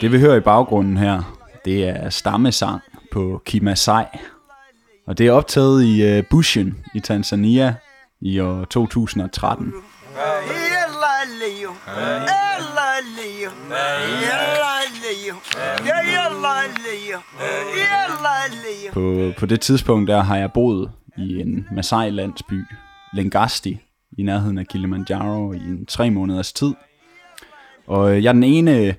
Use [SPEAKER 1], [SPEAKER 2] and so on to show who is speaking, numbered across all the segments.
[SPEAKER 1] Det vi hører i baggrunden her, det er stammesang på Kimasai. Og det er optaget i uh, Bushen i Tanzania i år 2013. På, på det tidspunkt der har jeg boet i en Masai-landsby, Lengasti, i nærheden af Kilimanjaro i en tre måneders tid. Og øh, jeg er den ene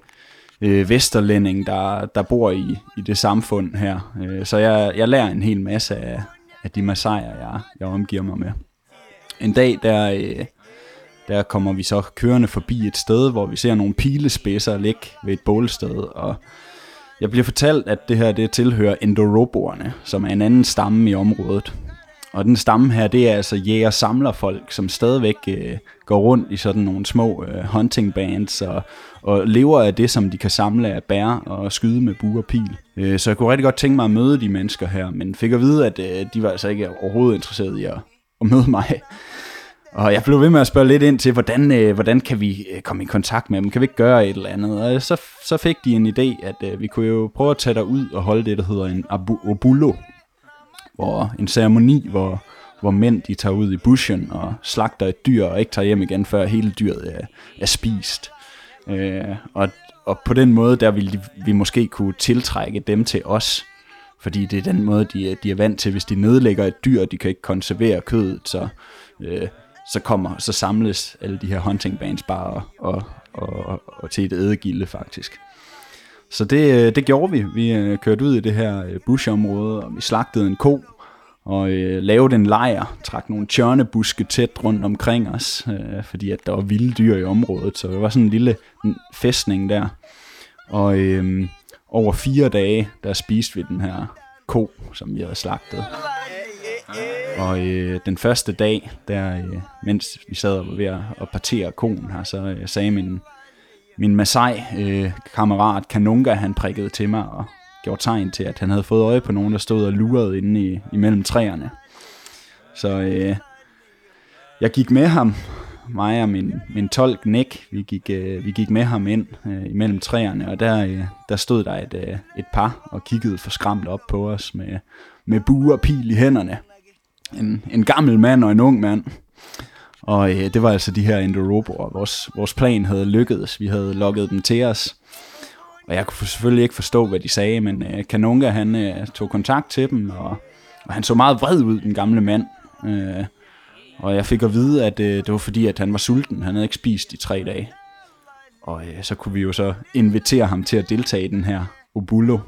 [SPEAKER 1] øh, vesterlænding, der, der bor i, i det samfund her. Øh, så jeg, jeg lærer en hel masse af, af de Masai'er, jeg, jeg omgiver mig med. En dag, der, øh, der kommer vi så kørende forbi et sted, hvor vi ser nogle pilespidser ligge ved et bålsted, og jeg bliver fortalt, at det her det tilhører Endoroboerne, som er en anden stamme i området. Og den stamme her, det er altså jæger-samlerfolk, som stadigvæk øh, går rundt i sådan nogle små øh, hunting bands og, og lever af det, som de kan samle af bær og skyde med bue og pil. Øh, så jeg kunne rigtig godt tænke mig at møde de mennesker her, men fik at vide, at øh, de var altså ikke overhovedet interesserede i at, at møde mig. Og jeg blev ved med at spørge lidt ind til, hvordan, øh, hvordan kan vi øh, komme i kontakt med dem? Kan vi ikke gøre et eller andet? Og så, så fik de en idé, at øh, vi kunne jo prøve at tage dig ud og holde det, der hedder en abu, obulo, hvor en ceremoni, hvor, hvor mænd de tager ud i bushen og slagter et dyr og ikke tager hjem igen, før hele dyret er, er spist. Øh, og, og på den måde, der vil vi måske kunne tiltrække dem til os, fordi det er den måde, de, de er vant til. Hvis de nedlægger et dyr, de kan ikke konservere kødet, så, øh, så kommer, så samles alle de her hunting bands bare og, og, og, og til et ædegilde faktisk. Så det, øh, det gjorde vi. Vi øh, kørte ud i det her øh, bushområde, og vi slagtede en ko, og øh, lavede en lejr, trak nogle tjørnebuske tæt rundt omkring os, øh, fordi at der var vilde dyr i området, så det var sådan en lille fæstning der. Og øh, over fire dage, der spiste vi den her ko, som vi havde slagtet. Og øh, den første dag, der, øh, mens vi sad og var ved at partere konen her, så øh, sagde min, min Masai-kammerat øh, Kanunga, han prikkede til mig og gjorde tegn til, at han havde fået øje på nogen, der stod og lurede inde i, imellem træerne. Så øh, jeg gik med ham, mig og min, min tolk Nick, vi gik, øh, vi gik med ham ind øh, imellem træerne, og der, øh, der stod der et, øh, et par og kiggede for skræmt op på os med, med bue og pil i hænderne. En, en gammel mand og en ung mand. Og øh, det var altså de her Indoroboer. Vores, vores plan havde lykkedes. Vi havde lukket dem til os. Og jeg kunne selvfølgelig ikke forstå, hvad de sagde, men øh, Kanunga han øh, tog kontakt til dem, og, og han så meget vred ud, den gamle mand. Øh, og jeg fik at vide, at øh, det var fordi, at han var sulten. Han havde ikke spist i tre dage. Og øh, så kunne vi jo så invitere ham til at deltage i den her Obulo.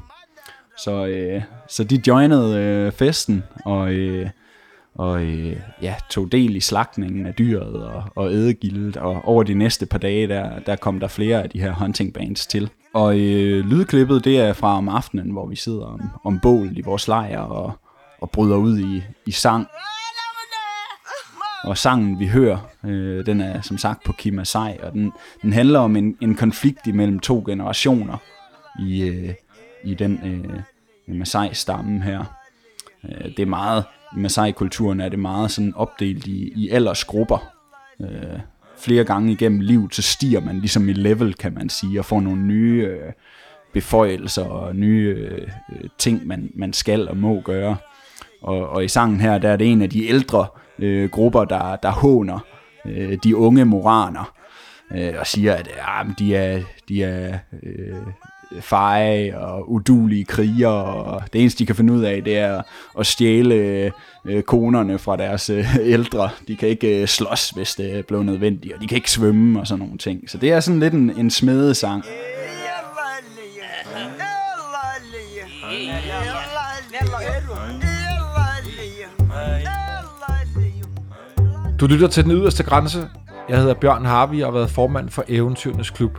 [SPEAKER 1] Så, øh, så de joinede øh, festen, og, øh, og øh, ja, tog del i slagtningen af dyret og, og ædegildet. Og over de næste par dage, der, der kom der flere af de her hunting bands til. Og øh, lydklippet, det er fra om aftenen, hvor vi sidder om, om bålet i vores lejr og, og bryder ud i, i sang. Og sangen, vi hører, øh, den er som sagt på Kimasai, og den, den handler om en, en konflikt imellem to generationer i, øh, i den øh, Masai-stamme her. Øh, det er meget, i Masai-kulturen er det meget sådan opdelt i, i aldersgrupper. Øh, flere gange igennem livet, så stiger man ligesom i level, kan man sige, og får nogle nye øh, beføjelser og nye øh, ting, man, man skal og må gøre. Og, og i sangen her, der er det en af de ældre øh, grupper, der, der håner øh, de unge moraner, øh, og siger, at ah, ja, de er, de er øh, feje og udulige kriger, og det eneste, de kan finde ud af, det er at stjæle øh, konerne fra deres øh, ældre. De kan ikke øh, slås, hvis det blev nødvendigt, og de kan ikke svømme og sådan nogle ting. Så det er sådan lidt en, en smedesang.
[SPEAKER 2] Du lytter til Den Yderste Grænse. Jeg hedder Bjørn Harvey og har været formand for Eventyrenes Klub.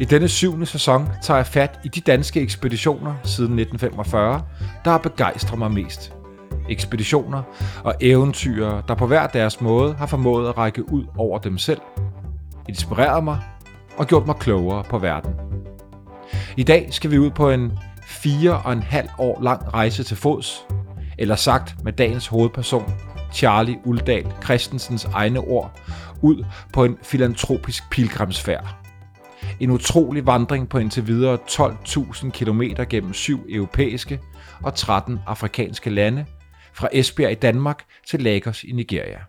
[SPEAKER 2] I denne syvende sæson tager jeg fat i de danske ekspeditioner siden 1945, der har begejstret mig mest. Ekspeditioner og eventyr, der på hver deres måde har formået at række ud over dem selv, inspireret mig og gjort mig klogere på verden. I dag skal vi ud på en fire og en halv år lang rejse til fods, eller sagt med dagens hovedperson, Charlie Uldal Christensens egne ord, ud på en filantropisk pilgrimsfærd. En utrolig vandring på indtil videre 12.000 km gennem syv europæiske og 13 afrikanske lande, fra Esbjerg i Danmark til Lagos i Nigeria.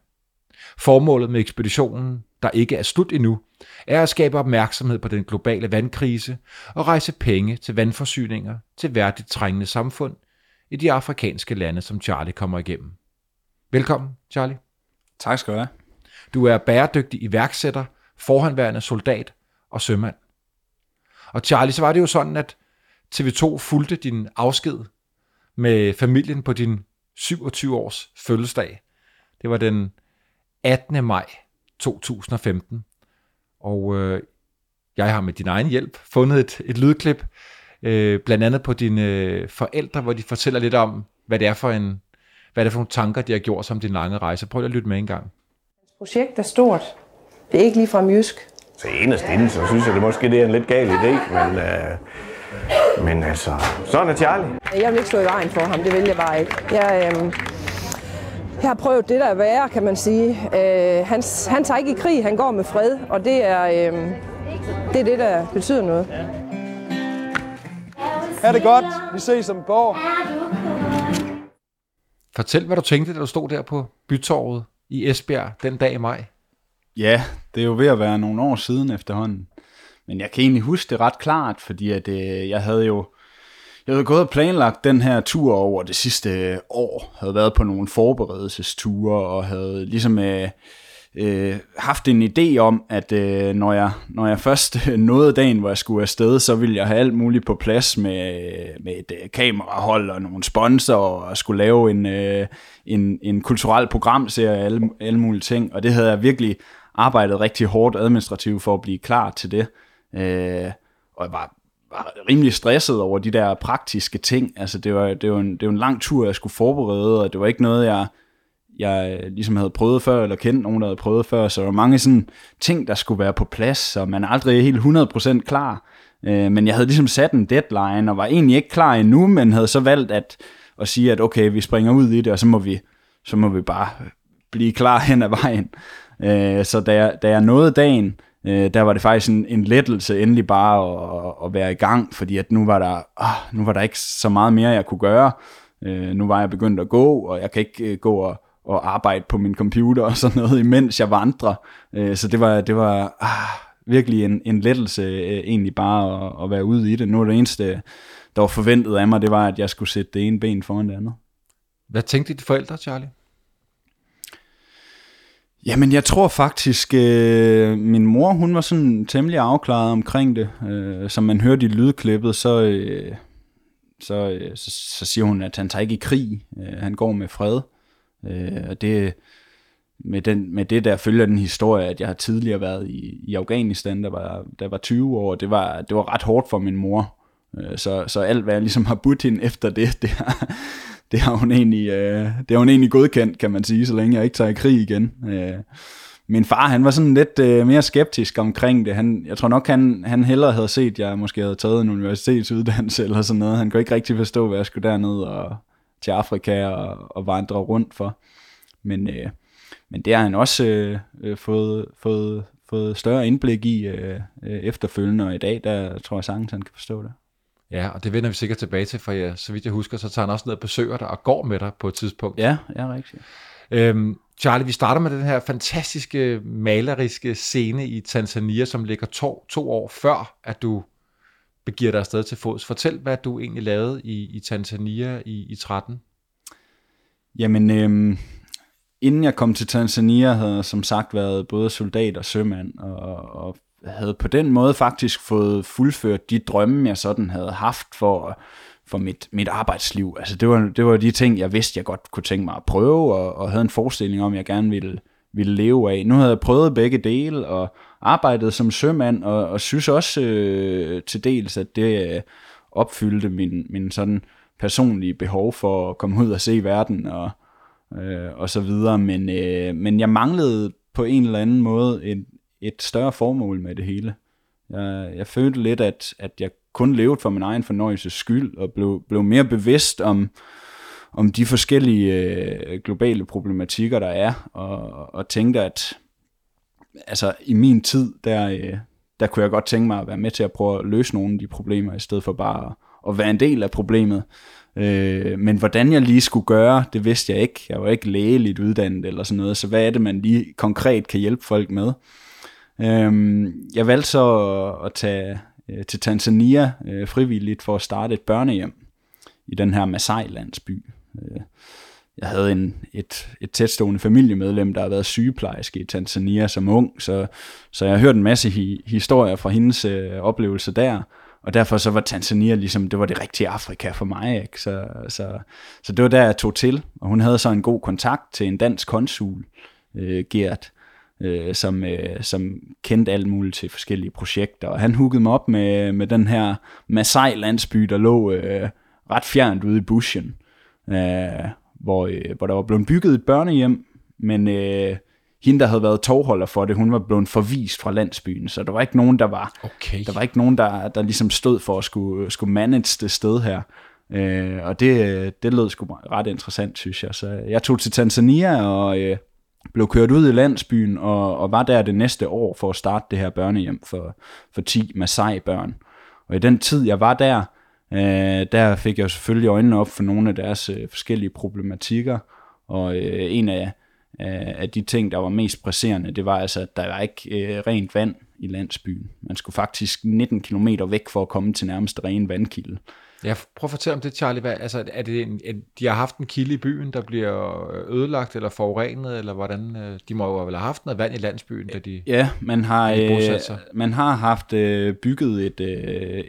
[SPEAKER 2] Formålet med ekspeditionen, der ikke er slut endnu, er at skabe opmærksomhed på den globale vandkrise og rejse penge til vandforsyninger til værdigt trængende samfund i de afrikanske lande, som Charlie kommer igennem. Velkommen, Charlie.
[SPEAKER 1] Tak skal du have.
[SPEAKER 2] Du er bæredygtig iværksætter, forhåndværende soldat og sømand. Og Charlie, så var det jo sådan, at TV2 fulgte din afsked med familien på din 27 års fødselsdag. Det var den 18. maj 2015. Og øh, jeg har med din egen hjælp fundet et, et lydklip, øh, blandt andet på dine øh, forældre, hvor de fortæller lidt om, hvad det er for en hvad det er for nogle tanker, de har gjort som din lange rejse. Prøv at lytte med en gang.
[SPEAKER 3] Projekt er stort. Det er ikke lige fra jysk.
[SPEAKER 4] Så eneste inden, så synes jeg, det måske det er en lidt gal idé, men, øh, men altså, sådan er Charlie.
[SPEAKER 3] Jeg vil ikke stå i vejen for ham, det vil jeg bare ikke. Jeg, øh, jeg har prøvet det, der er værre, kan man sige. Øh, han, han tager ikke i krig, han går med fred, og det er, øh, det, er det, der betyder noget.
[SPEAKER 5] Ha' det godt. Vi ses om et par år.
[SPEAKER 2] Fortæl, hvad du tænkte, da du stod der på bytorvet i Esbjerg den dag i maj.
[SPEAKER 1] Ja, det er jo ved at være nogle år siden efterhånden. Men jeg kan egentlig huske det ret klart, fordi at, øh, jeg havde jo jeg havde gået og planlagt den her tur over det sidste år. Havde været på nogle forberedelsesture og havde ligesom øh, øh, haft en idé om, at øh, når, jeg, når jeg først øh, nåede dagen, hvor jeg skulle afsted, så ville jeg have alt muligt på plads med, med et øh, kamerahold og nogle sponsorer og skulle lave en, øh, en, en kulturel programserie og alle, alle mulige ting. Og det havde jeg virkelig arbejdet rigtig hårdt administrativt for at blive klar til det. Øh, og jeg var, var rimelig stresset over de der praktiske ting. Altså det var, det var, en, det var en lang tur, jeg skulle forberede, og det var ikke noget, jeg jeg ligesom havde prøvet før, eller kendt nogen, der havde prøvet før, så der var mange sådan ting, der skulle være på plads, så man er aldrig helt 100% klar. Øh, men jeg havde ligesom sat en deadline, og var egentlig ikke klar endnu, men havde så valgt at, at sige, at okay, vi springer ud i det, og så må vi, så må vi bare blive klar hen ad vejen. Øh, så da jeg, da jeg nåede dagen, øh, der var det faktisk en, en lettelse endelig bare at, at være i gang, fordi at nu var der, åh, nu var der ikke så meget mere, jeg kunne gøre. Øh, nu var jeg begyndt at gå, og jeg kan ikke øh, gå og og arbejde på min computer og sådan noget, imens jeg vandrer. Øh, så det var, det var ah, virkelig en, en lettelse øh, egentlig bare at, at være ude i det. Nu er det eneste, der var forventet af mig, det var, at jeg skulle sætte det ene ben foran det andet.
[SPEAKER 2] Hvad tænkte dine forældre, Charlie?
[SPEAKER 1] Jamen, jeg tror faktisk, øh, min mor, hun var sådan temmelig afklaret omkring det. Øh, som man hørte i lydklippet, så, øh, så, øh, så, så siger hun, at han tager ikke i krig. Øh, han går med fred. Øh, og det, med, den, med det der følger den historie, at jeg har tidligere været i, i Afghanistan, der var, der var 20 år, det var, det var ret hårdt for min mor. Øh, så, så alt, hvad jeg ligesom har budt hende efter det, det har, det har, hun egentlig, øh, det har hun egentlig godkendt, kan man sige, så længe jeg ikke tager i krig igen. Øh, min far, han var sådan lidt øh, mere skeptisk omkring det. Han, jeg tror nok, han, han hellere havde set, at jeg måske havde taget en universitetsuddannelse eller sådan noget. Han kunne ikke rigtig forstå, hvad jeg skulle derned og, til Afrika og, og vandre rundt for. Men, øh, men det har han også øh, øh, fået, fået, fået større indblik i øh, øh, efterfølgende, og i dag, der tror jeg sagtens, han kan forstå det.
[SPEAKER 2] Ja, og det vender vi sikkert tilbage til, for ja, så vidt jeg husker, så tager han også ned og besøger dig og går med dig på et tidspunkt.
[SPEAKER 1] Ja, ja, rigtigt.
[SPEAKER 2] Øhm, Charlie, vi starter med den her fantastiske maleriske scene i Tanzania, som ligger to, to år før, at du begiver dig afsted til fods. Fortæl, hvad du egentlig lavede i, i Tanzania i, i 13.
[SPEAKER 1] Jamen, øhm, inden jeg kom til Tanzania, havde jeg som sagt været både soldat og sømand, og, og havde på den måde faktisk fået fuldført de drømme, jeg sådan havde haft for, for mit, mit arbejdsliv. Altså det var, det var de ting, jeg vidste, jeg godt kunne tænke mig at prøve, og, og havde en forestilling om, jeg gerne ville, ville leve af. Nu havde jeg prøvet begge dele, og arbejdet som sømand, og, og synes også øh, til dels, at det øh, opfyldte min, min sådan personlige behov for at komme ud og se verden, og, øh, og så videre. Men, øh, men jeg manglede på en eller anden måde en, et større formål med det hele. Jeg, jeg følte lidt, at, at jeg kun levede for min egen fornøjelses skyld, og blev, blev mere bevidst om, om de forskellige øh, globale problematikker, der er, og, og tænkte, at altså, i min tid, der, øh, der kunne jeg godt tænke mig at være med til at prøve at løse nogle af de problemer, i stedet for bare at, at være en del af problemet. Øh, men hvordan jeg lige skulle gøre, det vidste jeg ikke. Jeg var ikke lægeligt uddannet eller sådan noget, så hvad er det, man lige konkret kan hjælpe folk med? Øh, jeg valgte så at, at tage øh, til Tanzania øh, frivilligt for at starte et børnehjem i den her Masai-landsby. Øh, jeg havde en, et, et tætstående familiemedlem, der har været sygeplejerske i Tanzania som ung, så, så jeg har hørt en masse hi, historier fra hendes øh, oplevelser der, og derfor så var Tanzania ligesom, det var det rigtige Afrika for mig, ikke? Så, så, så det var der, jeg tog til, og hun havde så en god kontakt til en dansk konsul, øh, Gert, øh, som, øh, som kendte alt muligt til forskellige projekter, og han huggede mig op med, med den her Masai-landsby, der lå øh, ret fjernt ude i bushen, øh, hvor, øh, hvor der var blevet bygget et børnehjem, men øh, hende, der havde været tovholder for det, hun var blevet forvist fra landsbyen, så der var ikke nogen, der var,
[SPEAKER 2] Okay.
[SPEAKER 1] der var ikke nogen, der, der ligesom stod for at skulle, skulle manage det sted her. Øh, og det, det lød sgu ret interessant, synes jeg. Så jeg tog til Tanzania og øh, blev kørt ud i landsbyen, og, og var der det næste år for at starte det her børnehjem for, for 10 Masai-børn. Og i den tid, jeg var der, øh, der fik jeg selvfølgelig øjnene op for nogle af deres øh, forskellige problematikker, og øh, en af, øh, af de ting, der var mest presserende, det var altså, at der var ikke øh, rent vand i landsbyen. Man skulle faktisk 19 km væk for at komme til nærmeste rene vandkilde.
[SPEAKER 2] Ja, prøv at fortælle om det, Charlie. Hvad, altså, er det en, en, de har haft en kilde i byen, der bliver ødelagt eller forurenet, eller hvordan? øh, De må jo vel have haft noget vand i landsbyen, da de...
[SPEAKER 1] Ja, man har,
[SPEAKER 2] de
[SPEAKER 1] øh,
[SPEAKER 2] sig?
[SPEAKER 1] man har haft øh, bygget et,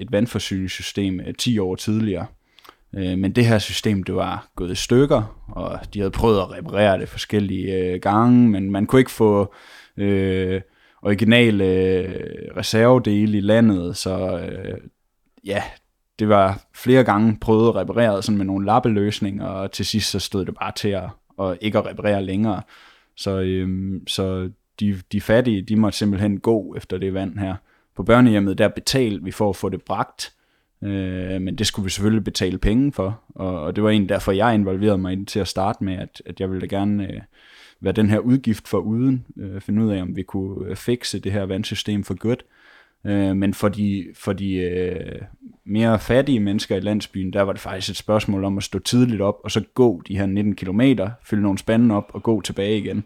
[SPEAKER 1] et vandforsyningssystem øh, 10 år tidligere. Men det her system, det var gået i stykker, og de havde prøvet at reparere det forskellige gange, men man kunne ikke få øh, originale øh, reservedele i landet, så øh, ja, det var flere gange prøvet at reparere sådan med nogle lappeløsninger, og til sidst så stod det bare til at, at ikke at reparere længere. Så, øh, så de, de fattige, de måtte simpelthen gå efter det vand her. På børnehjemmet, der betalte vi for at få det bragt, øh, men det skulle vi selvfølgelig betale penge for, og, og det var egentlig derfor, jeg involverede mig i det til at starte med, at, at jeg ville gerne øh, være den her udgift for uden, øh, finde ud af, om vi kunne øh, fikse det her vandsystem for godt. Øh, men for de, for de øh, mere fattige mennesker i landsbyen, der var det faktisk et spørgsmål om at stå tidligt op, og så gå de her 19 kilometer, fylde nogle spande op og gå tilbage igen.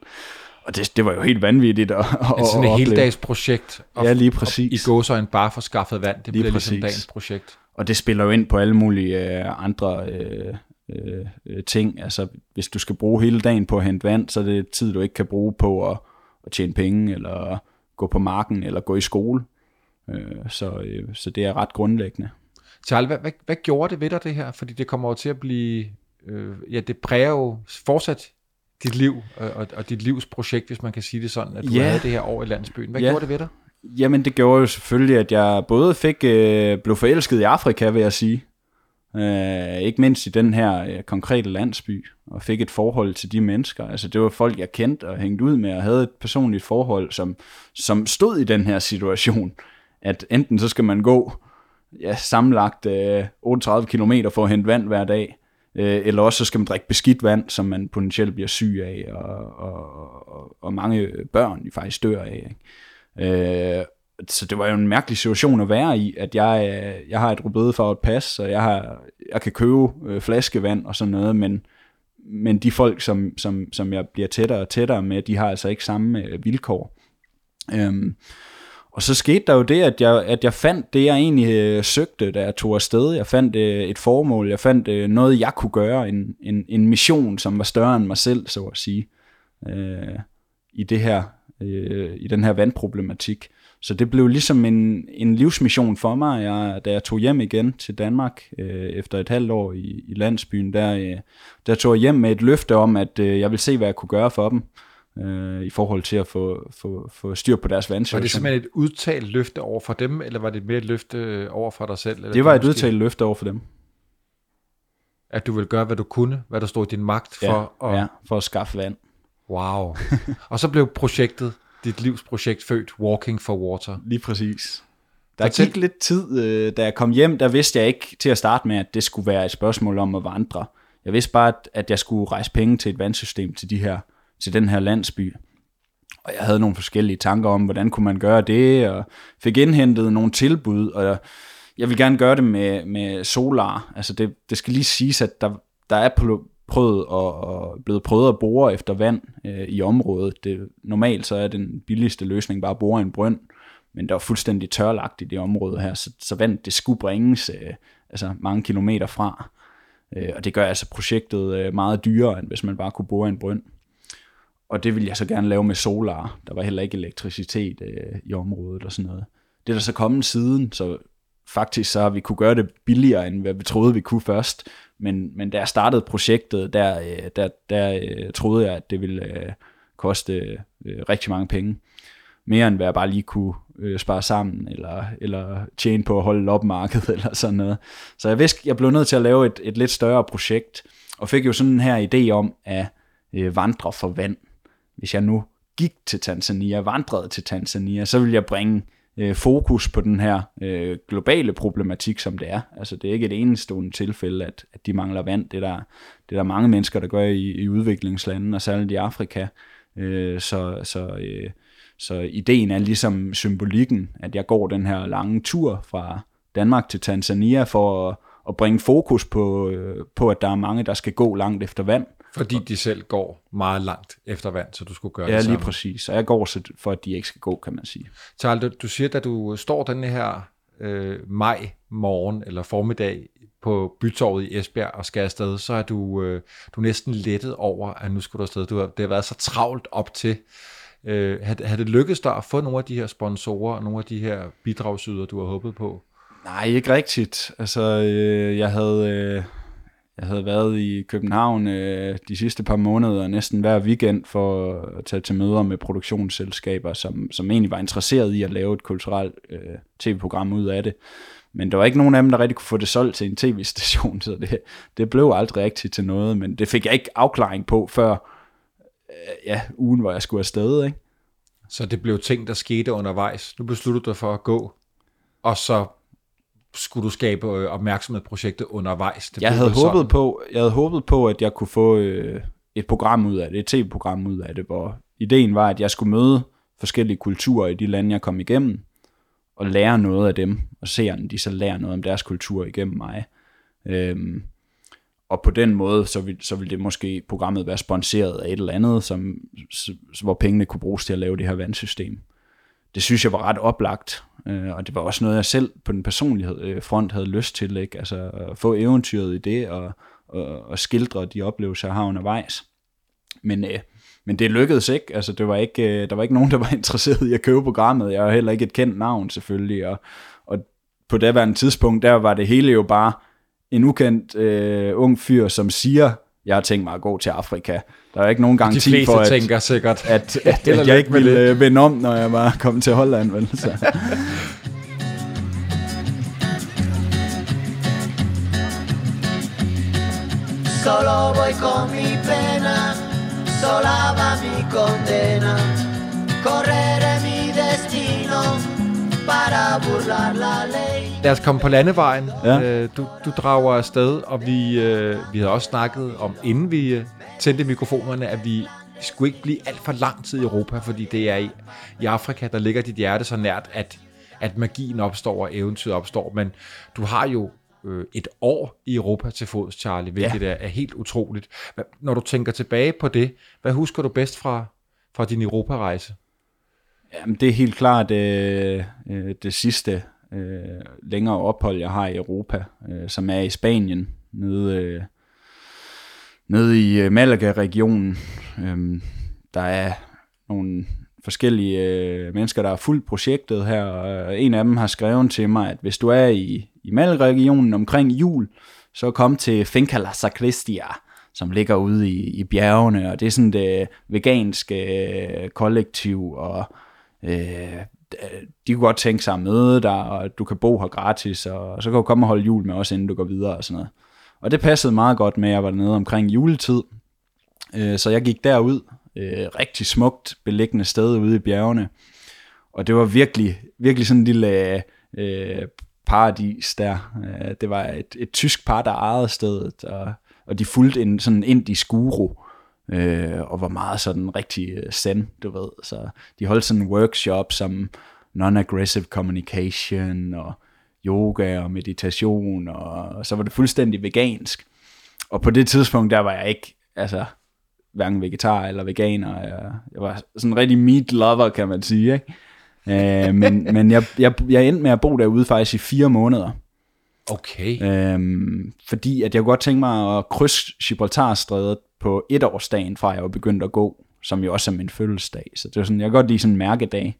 [SPEAKER 1] Og det, det var jo helt vanvittigt at, at,
[SPEAKER 2] Altså sådan et heldagsprojekt. Og,
[SPEAKER 1] Ja, lige
[SPEAKER 2] og
[SPEAKER 1] præcis.
[SPEAKER 2] I gåsøjne bare for skaffet vand. Det
[SPEAKER 1] Lige
[SPEAKER 2] bliver ligesom
[SPEAKER 1] præcis.
[SPEAKER 2] dagens projekt.
[SPEAKER 1] Og det spiller jo ind på alle mulige øh, andre øh, øh, øh, ting. Altså, hvis du skal bruge hele dagen på at hente vand, så er det tid, du ikke kan bruge på at, at tjene penge, eller gå på marken, eller gå i skole. Øh, så, øh, så det er ret grundlæggende.
[SPEAKER 2] Charlie, hvad, hvad, hvad gjorde det ved dig, det her? Fordi det kommer jo til at blive... Øh, ja, det præger jo fortsat dit liv, øh, og, og dit livs projekt, hvis man kan sige det sådan, at du
[SPEAKER 1] Ja.
[SPEAKER 2] havde det her år i landsbyen. Hvad
[SPEAKER 1] Ja.
[SPEAKER 2] gjorde det ved dig?
[SPEAKER 1] Jamen, det gjorde jo selvfølgelig, at jeg både fik, øh, blev forelsket i Afrika, vil jeg sige. Øh, ikke mindst i den her øh, konkrete landsby, og fik et forhold til de mennesker. Altså, det var folk, jeg kendte og hængte ud med, og havde et personligt forhold, som, som stod i den her situation. At enten så skal man gå ja, sammenlagt øh, 38 km for at hente vand hver dag, øh, eller også så skal man drikke beskidt vand, som man potentielt bliver syg af, og, og, og, og mange børn de faktisk dør af. Ikke? Øh, så det var jo en mærkelig situation at være i, at jeg, øh, jeg har et rødbedefarvet pas, og jeg, har, jeg kan købe øh, flaskevand og sådan noget, men, men de folk, som, som, som jeg bliver tættere og tættere med, de har altså ikke samme øh, vilkår. Øhm, og så skete der jo det, at jeg, at jeg fandt det, jeg egentlig øh, søgte, da jeg tog afsted. Jeg fandt øh, et formål, jeg fandt øh, noget, jeg kunne gøre, en, en, en mission, som var større end mig selv, så at sige, øh, i, det her, øh, i den her vandproblematik. Så det blev ligesom en, en livsmission for mig, jeg, da jeg tog hjem igen til Danmark øh, efter et halvt år i, i landsbyen. Der, øh, der tog jeg hjem med et løfte om, at øh, jeg ville se, hvad jeg kunne gøre for dem øh, i forhold til at få, få, få styr på deres
[SPEAKER 2] Var
[SPEAKER 1] vandsituation.
[SPEAKER 2] det simpelthen et udtalt løfte over for dem, eller var det mere et løfte øh, over for dig selv? Eller
[SPEAKER 1] Det var et
[SPEAKER 2] måske-
[SPEAKER 1] udtalt løfte over for dem.
[SPEAKER 2] At du ville gøre, hvad du kunne, hvad der stod i din magt for
[SPEAKER 1] ja,
[SPEAKER 2] at...
[SPEAKER 1] ja, for at skaffe vand.
[SPEAKER 2] Wow. og så blev projektet, dit livs projekt, født Walking for Water.
[SPEAKER 1] Lige præcis. Der
[SPEAKER 2] Fortæl.
[SPEAKER 1] gik lidt tid, øh, da jeg kom hjem, der vidste jeg ikke til at starte med, at det skulle være et spørgsmål om at vandre. Jeg vidste bare, at, jeg skulle rejse penge til et vandsystem til, de her, til den her landsby. Og jeg havde nogle forskellige tanker om, hvordan kunne man gøre det, og fik indhentet nogle tilbud, og jeg, vil gerne gøre det med, med solar. Altså det, det skal lige siges, at der, der er pl- prøvet og, og blevet prøvet at bore efter vand øh, i området. Det, normalt så er den billigste løsning bare at bore en brønd, men der var fuldstændig tørlagt i det område her, så, så vand det skulle bringes øh, altså mange kilometer fra. Øh, og det gør altså projektet øh, meget dyrere, end hvis man bare kunne bore en brønd. Og det ville jeg så gerne lave med solar. Der var heller ikke elektricitet øh, i området og sådan noget. Det er der så kommet siden, så faktisk så har vi kunne gøre det billigere, end hvad vi troede, vi kunne først. Men, men da jeg startede projektet, der, øh, der, der øh, troede jeg, at det ville øh, koste rigtig mange penge. Mere end hvad jeg bare lige kunne spare sammen, eller, eller tjene på at holde loppemarked, eller sådan noget. Så jeg vidste, jeg blev nødt til at lave et, et lidt større projekt, og fik jo sådan her idé om at vandre for vand. Hvis jeg nu gik til Tanzania, vandrede til Tanzania, så ville jeg bringe øh, fokus på den her øh, globale problematik, som det er. Altså det er ikke et enestående tilfælde, at, at de mangler vand. Det er, der, det er der mange mennesker, der gør i, i udviklingslandene, og særligt i Afrika. Øh, så, så, øh, så ideen er ligesom symbolikken, at jeg går den her lange tur fra Danmark til Tanzania for at, at bringe fokus på, øh, på, at der er mange, der skal gå langt efter vand.
[SPEAKER 2] Fordi de selv går meget langt efter vand, så du skulle gøre
[SPEAKER 1] Ja,
[SPEAKER 2] det
[SPEAKER 1] lige
[SPEAKER 2] samme.
[SPEAKER 1] præcis. Og jeg går så for, at de ikke skal gå, kan man sige.
[SPEAKER 2] Charles, du, du siger, at du står den her øh, maj morgen eller formiddag på Bytorvet i Esbjerg og skal afsted, så er du, øh, du er næsten lettet over, at nu skal du afsted. Du har, det har været så travlt op til. Øh, har, har det lykkedes dig at få nogle af de her sponsorer og nogle af de her bidragsyder, du har håbet på?
[SPEAKER 1] Nej, ikke rigtigt. Altså, øh, jeg havde... Øh, jeg havde været i København øh, de sidste par måneder, næsten hver weekend, for at tage til møder med produktionsselskaber, som, som egentlig var interesseret i at lave et kulturelt øh, tv-program ud af det. Men der var ikke nogen af dem, der rigtig kunne få det solgt til en tv-station, så det, det blev aldrig rigtigt til noget, men det fik jeg ikke afklaring på før øh, ja, ugen, hvor jeg skulle afsted. Ikke?
[SPEAKER 2] Så det blev ting, der skete undervejs. Nu besluttede du dig for at gå, og så skulle du skabe øh, opmærksomhed på projektet undervejs. Det
[SPEAKER 1] Jeg havde,
[SPEAKER 2] vel sådan.
[SPEAKER 1] håbet på, jeg havde håbet på, at jeg kunne få øh, et program ud af det, et tv-program ud af det, hvor ideen var, at jeg skulle møde forskellige kulturer i de lande, jeg kom igennem, og lære noget af dem, og se, om de så lærer noget om deres kultur igennem mig. Øhm, og på den måde, så vil, så vil det måske programmet være sponsoreret af et eller andet, som, s- hvor pengene kunne bruges til at lave det her vandsystem. Det synes jeg var ret oplagt, øh, og det var også noget, jeg selv på den personlige øh, front havde lyst til, ikke? Altså at få eventyret i det, og, og, og skildre de oplevelser, jeg har undervejs. Men, øh, men det lykkedes ikke, altså det var ikke, øh, der var ikke nogen, der var interesseret i at købe programmet, jeg er heller ikke et kendt navn selvfølgelig, og, og på daværende tidspunkt, der var det hele jo bare en ukendt øh, ung fyr, som siger, jeg har tænkt mig at gå til Afrika. Der er ikke nogen
[SPEAKER 2] De
[SPEAKER 1] garanti
[SPEAKER 2] fleste
[SPEAKER 1] for, at,
[SPEAKER 2] tænker sikkert,
[SPEAKER 1] at, at,
[SPEAKER 2] og
[SPEAKER 1] at jeg ikke
[SPEAKER 2] med
[SPEAKER 1] ville
[SPEAKER 2] det.
[SPEAKER 1] øh, vende om, når jeg var kommet til Holland. Vel? Så.
[SPEAKER 6] Solo voy con mi pena, sola va mi condena. Correré mi destino para burlar la ley.
[SPEAKER 2] Lad os komme på landevejen.
[SPEAKER 1] Ja.
[SPEAKER 2] Øh, du, du drager afsted, og vi, øh, vi havde også snakket om, inden vi øh, tændte mikrofonerne, at vi skulle ikke blive alt for lang tid i Europa, fordi det er i, i Afrika, der ligger dit hjerte så nært, at, at magien opstår og eventyret opstår. Men du har jo øh, et år i Europa til fods, Charlie, hvilket ja. er, er helt utroligt. Når du tænker tilbage på det, hvad husker du bedst fra, fra din Europarejse?
[SPEAKER 1] Jamen, det er helt klart øh, øh, det sidste øh, længere ophold, jeg har i Europa, øh, som er i Spanien, nede, øh, nede i øh, Malaga-regionen. Øh, der er nogle forskellige øh, mennesker, der har fulgt projektet her, og en af dem har skrevet til mig, at hvis du er i, i Malaga-regionen omkring jul, så kom til Finca La Sacristia, som ligger ude i, i bjergene, og det er sådan det veganske øh, kollektiv, og øh, Øh, de kunne godt tænke sig at møde dig, og du kan bo her gratis, og så kan du komme og holde jul med os, inden du går videre og sådan noget. Og det passede meget godt med, at jeg var nede omkring juletid, øh, så jeg gik derud, øh, rigtig smukt beliggende sted ude i bjergene, og det var virkelig, virkelig sådan en lille øh, øh, paradis der. Øh, det var et, et tysk par, der ejede stedet, og, og de fulgte en sådan indisk guru, øh, og var meget sådan rigtig øh, zen, du ved. Så de holdt sådan en workshop som non-aggressive communication, og yoga og meditation, og, og så var det fuldstændig vegansk. Og på det tidspunkt, der var jeg ikke, altså, hverken vegetar eller veganer. Jeg, jeg var sådan en rigtig meat lover, kan man sige, ikke? Øh, men men jeg, jeg, jeg endte med at bo derude faktisk i fire måneder.
[SPEAKER 2] Okay.
[SPEAKER 1] Øhm, fordi at jeg kunne godt tænke mig at krydse Gibraltarstrædet på etårsdagen, fra jeg var begyndt at gå, som jo også er min fødselsdag. Så det var sådan, jeg kan godt lide sådan en mærkedag.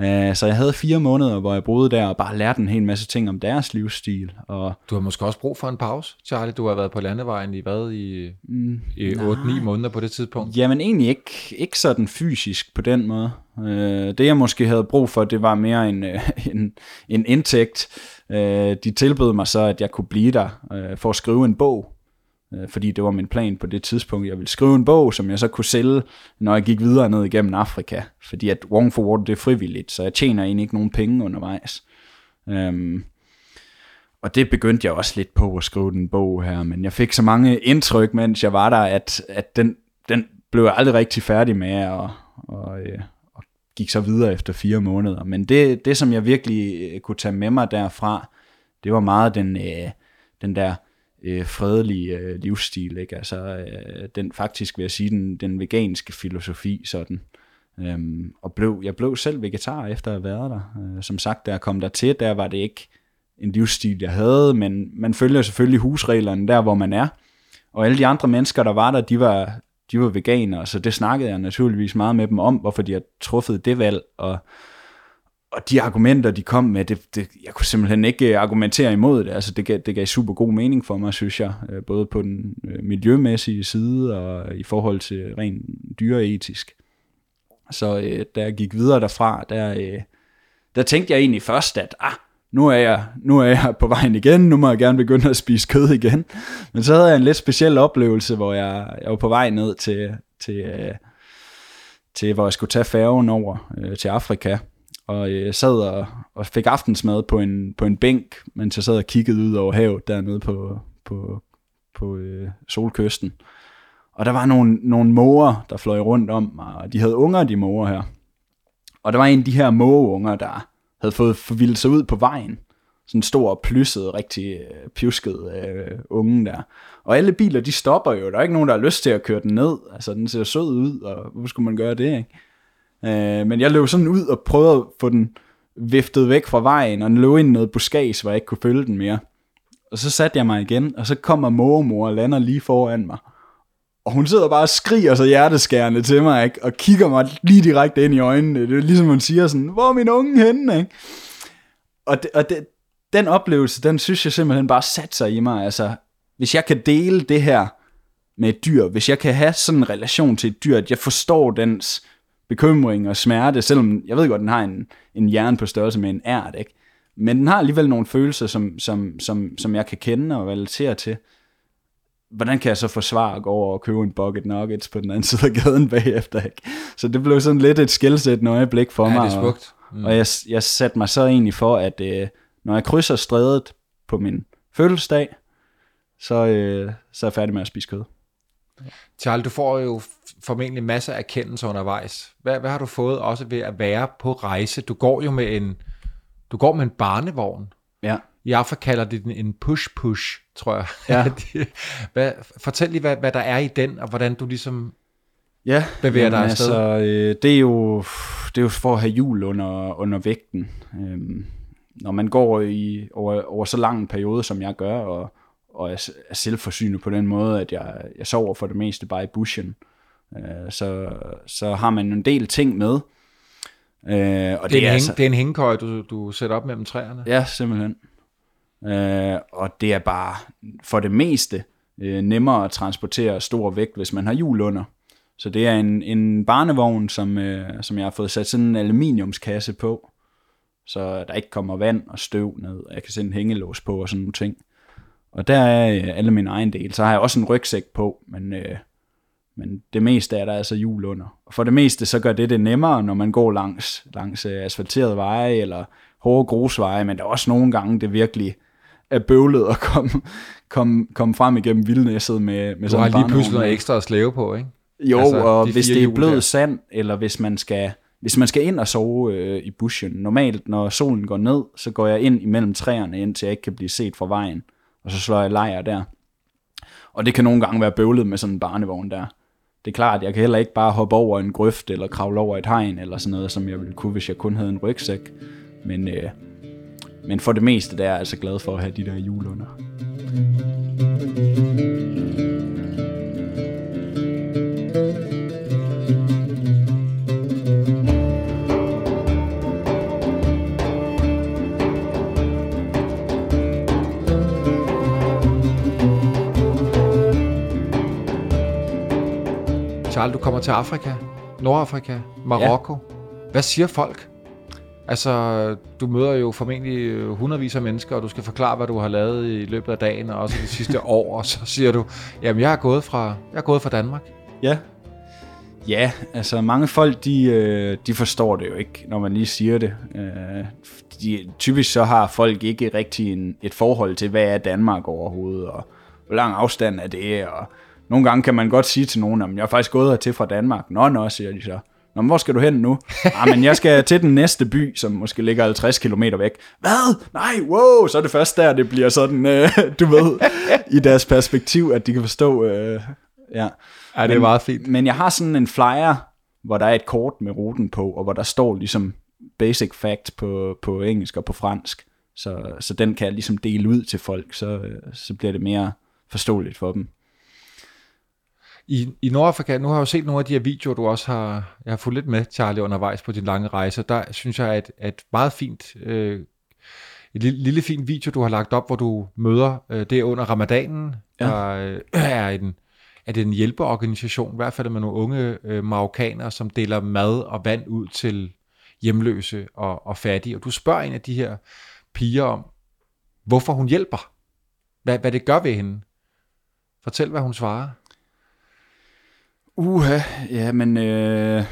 [SPEAKER 1] Øh, så jeg havde fire måneder, hvor jeg boede der og bare lærte en hel masse ting om deres livsstil. Og
[SPEAKER 2] Du har måske også brug for en pause, Charlie. Du har været på landevejen i hvad? I, mm, i 8-9 måneder på det tidspunkt.
[SPEAKER 1] Jamen egentlig ikke, ikke sådan fysisk på den måde. Øh, det jeg måske havde brug for, det var mere en, øh, en, en indtægt. Øh, de tilbød mig så, at jeg kunne blive der øh, for at skrive en bog. Øh, fordi det var min plan på det tidspunkt. Jeg ville skrive en bog, som jeg så kunne sælge, når jeg gik videre ned igennem Afrika. Fordi at Wrong for Water, det er frivilligt, så jeg tjener egentlig ikke nogen penge undervejs. Øhm, og det begyndte jeg også lidt på at skrive den bog her, men jeg fik så mange indtryk, mens jeg var der, at, at den, den blev jeg aldrig rigtig færdig med, og, og, øh, gik så videre efter fire måneder. Men det, det som jeg virkelig øh, kunne tage med mig derfra, det var meget den, øh, den der øh, fredelige øh, livsstil, ikke? Altså, øh, den faktisk vil jeg sige, den, den veganske filosofi, sådan. Øhm, og blev, jeg blev selv vegetar efter at have været der. Øh, som sagt, da jeg kom der til, der var det ikke en livsstil, jeg havde, men man følger selvfølgelig husreglerne der, hvor man er. Og alle de andre mennesker, der var der, de var, de var veganere, så det snakkede jeg naturligvis meget med dem om, hvorfor de har truffet det valg, og, og de argumenter, de kom med, det, det, jeg kunne simpelthen ikke øh, argumentere imod det. Altså, det gav, det gav super god mening for mig, synes jeg. Øh, både på den øh, miljømæssige side og i forhold til rent dyreetisk. Så øh, da jeg gik videre derfra, der, øh, der tænkte jeg egentlig først, at ah, nu er, jeg, nu er jeg på vejen igen, nu må jeg gerne begynde at spise kød igen. Men så havde jeg en lidt speciel oplevelse, hvor jeg, jeg var på vej ned til, til, øh, til hvor jeg skulle tage færgen over øh, til Afrika. Og jeg sad og, og fik aftensmad på en, på en bænk, mens jeg sad og kiggede ud over havet dernede på, på, på øh, solkysten. Og der var nogle, nogle måger, der fløj rundt om mig, og de havde unger, de måger her. Og der var en af de her mågeunger, der havde fået forvildet sig ud på vejen. Sådan en stor, plysset, rigtig øh, pjusket øh, unge der. Og alle biler, de stopper jo. Der er ikke nogen, der har lyst til at køre den ned. Altså, den ser sød ud, og hvor skulle man gøre det, ikke? Øh, men jeg løb sådan ud og prøvede at få den viftet væk fra vejen, og den løb ind i noget buskads, hvor jeg ikke kunne følge den mere. Og så satte jeg mig igen, og så kommer mormor og lander lige foran mig. Og hun sidder bare og skriger så hjerteskærende til mig, ikke? og kigger mig lige direkte ind i øjnene. Det er ligesom hun siger sådan, hvor er min unge henne? Ikke? Og, det, og det, den oplevelse, den synes jeg simpelthen bare satte sig i mig. Altså, hvis jeg kan dele det her med et dyr, hvis jeg kan have sådan en relation til et dyr, at jeg forstår dens bekymring og smerte, selvom jeg ved godt, den har en, en hjerne på størrelse med en ært, ikke? Men den har alligevel nogle følelser, som, som, som, som jeg kan kende og relatere til. Hvordan kan jeg så forsvare at gå over og købe en bucket nuggets på den anden side af gaden bagefter, ikke? Så det blev sådan lidt et skældsættende øjeblik for
[SPEAKER 2] Ja,
[SPEAKER 1] mig.
[SPEAKER 2] det er smukt.
[SPEAKER 1] Mm. Og, jeg, jeg satte mig så egentlig for, at øh, når jeg krydser strædet på min fødselsdag, så, øh, så er jeg færdig med at spise kød.
[SPEAKER 2] Charles, du får jo formentlig masser af erkendelser undervejs. Hvad, hvad har du fået også ved at være på rejse? Du går jo med en, du går med en barnevogn.
[SPEAKER 1] Ja.
[SPEAKER 2] I Afrika kalder de den en push-push, tror jeg.
[SPEAKER 1] Ja.
[SPEAKER 2] hvad, fortæl lige, hvad, hvad der er i den, og hvordan du ligesom...
[SPEAKER 1] Ja,
[SPEAKER 2] Bevæger dig
[SPEAKER 1] jamen
[SPEAKER 2] afsted.
[SPEAKER 1] Altså, øh, det, er jo, det er jo for at have hjul under, under vægten. Øhm, når man går i, over, over så lang en periode, som jeg gør, og, og er, er selvforsynet på den måde, at jeg, jeg sover for det meste bare i bushen, øh, så, så har man en del ting med. Øh, og
[SPEAKER 2] Det er,
[SPEAKER 1] det
[SPEAKER 2] en,
[SPEAKER 1] er
[SPEAKER 2] hæng,
[SPEAKER 1] altså,
[SPEAKER 2] det er en hængekøj, du, du sætter op mellem træerne.
[SPEAKER 1] Ja, simpelthen. Øh, og det er bare for det meste øh, nemmere at transportere stor vægt, hvis man har hjul under. Så det er en, en barnevogn, som, øh, som jeg har fået sat sådan en aluminiumskasse på, så der ikke kommer vand og støv ned, og jeg kan sætte en hængelås på og sådan nogle ting. Og der er øh, alle mine egen del. Så har jeg også en rygsæk på, men, øh, men det meste er der altså hjul under. Og for det meste så gør det det nemmere, når man går langs, langs øh, asfalterede veje, eller hårde grusveje, men der er også nogle gange, det virkelig er bøvlet at komme, komme, komme frem igennem vildnæsset med, med
[SPEAKER 2] Du
[SPEAKER 1] sådan en
[SPEAKER 2] lige pludselig noget ekstra at slæve på, ikke?
[SPEAKER 1] Jo,
[SPEAKER 2] Altså,
[SPEAKER 1] og
[SPEAKER 2] de
[SPEAKER 1] hvis det er blød
[SPEAKER 2] der.
[SPEAKER 1] sand, eller hvis man skal hvis man skal ind og sove øh, i bushen, normalt når solen går ned, så går jeg ind imellem træerne, indtil jeg ikke kan blive set fra vejen, og så slår jeg lejr der. Og det kan nogle gange være bøvlet med sådan en barnevogn der. Det er klart, jeg kan heller ikke bare hoppe over en grøft, eller kravle over et hegn, eller sådan noget, som jeg ville kunne, hvis jeg kun havde en rygsæk. Men, øh, men for det meste, der er jeg altså glad for at have de der hjul under.
[SPEAKER 2] Charles, du kommer til Afrika, Nordafrika, Marokko. Ja. Hvad siger folk? Altså, du møder jo formentlig øh, hundredvis af mennesker, og du skal forklare, hvad du har lavet i løbet af dagen, og også de sidste år, og så siger du, jamen, jeg er gået fra, jeg er gået fra Danmark.
[SPEAKER 1] Ja. Ja, altså mange folk, de, øh, de forstår det jo ikke, når man lige siger det. Øh, de, typisk så har folk ikke rigtig en, et forhold til, hvad er Danmark overhovedet, og hvor lang afstand er det, og nogle gange kan man godt sige til nogen, at jeg er faktisk gået hertil fra Danmark. Nå, nå, siger de så. Nå, men hvor skal du hen nu? ah, men jeg skal til den næste by, som måske ligger 50 km væk. Hvad? Nej, wow! Så er det først der, det bliver sådan, øh, du ved, i deres perspektiv, at de kan forstå, øh, ja.
[SPEAKER 2] Ja, det er meget fint.
[SPEAKER 1] Men jeg har sådan en flyer, hvor der er et kort med ruten på, og hvor der står ligesom basic facts på, på engelsk og på fransk. Så, så den kan jeg ligesom dele ud til folk, så, øh, så bliver det mere forståeligt for dem.
[SPEAKER 2] I, I Nordafrika, nu har jeg jo set nogle af de her videoer, du også har, jeg har fulgt lidt med, Charlie, undervejs på din lange rejse. Der synes jeg, at et meget fint, øh, et lille, lille fint video, du har lagt op, hvor du møder, øh, det er under ramadanen, ja. der øh, er en, er det en hjælpeorganisation, i hvert fald med nogle unge øh, marokkanere, som deler mad og vand ud til hjemløse og, og fattige. Og du spørger en af de her piger om, hvorfor hun hjælper. Hvad, hvad det gør ved hende. Fortæl, hvad hun svarer.
[SPEAKER 1] Uha, ja, men øh,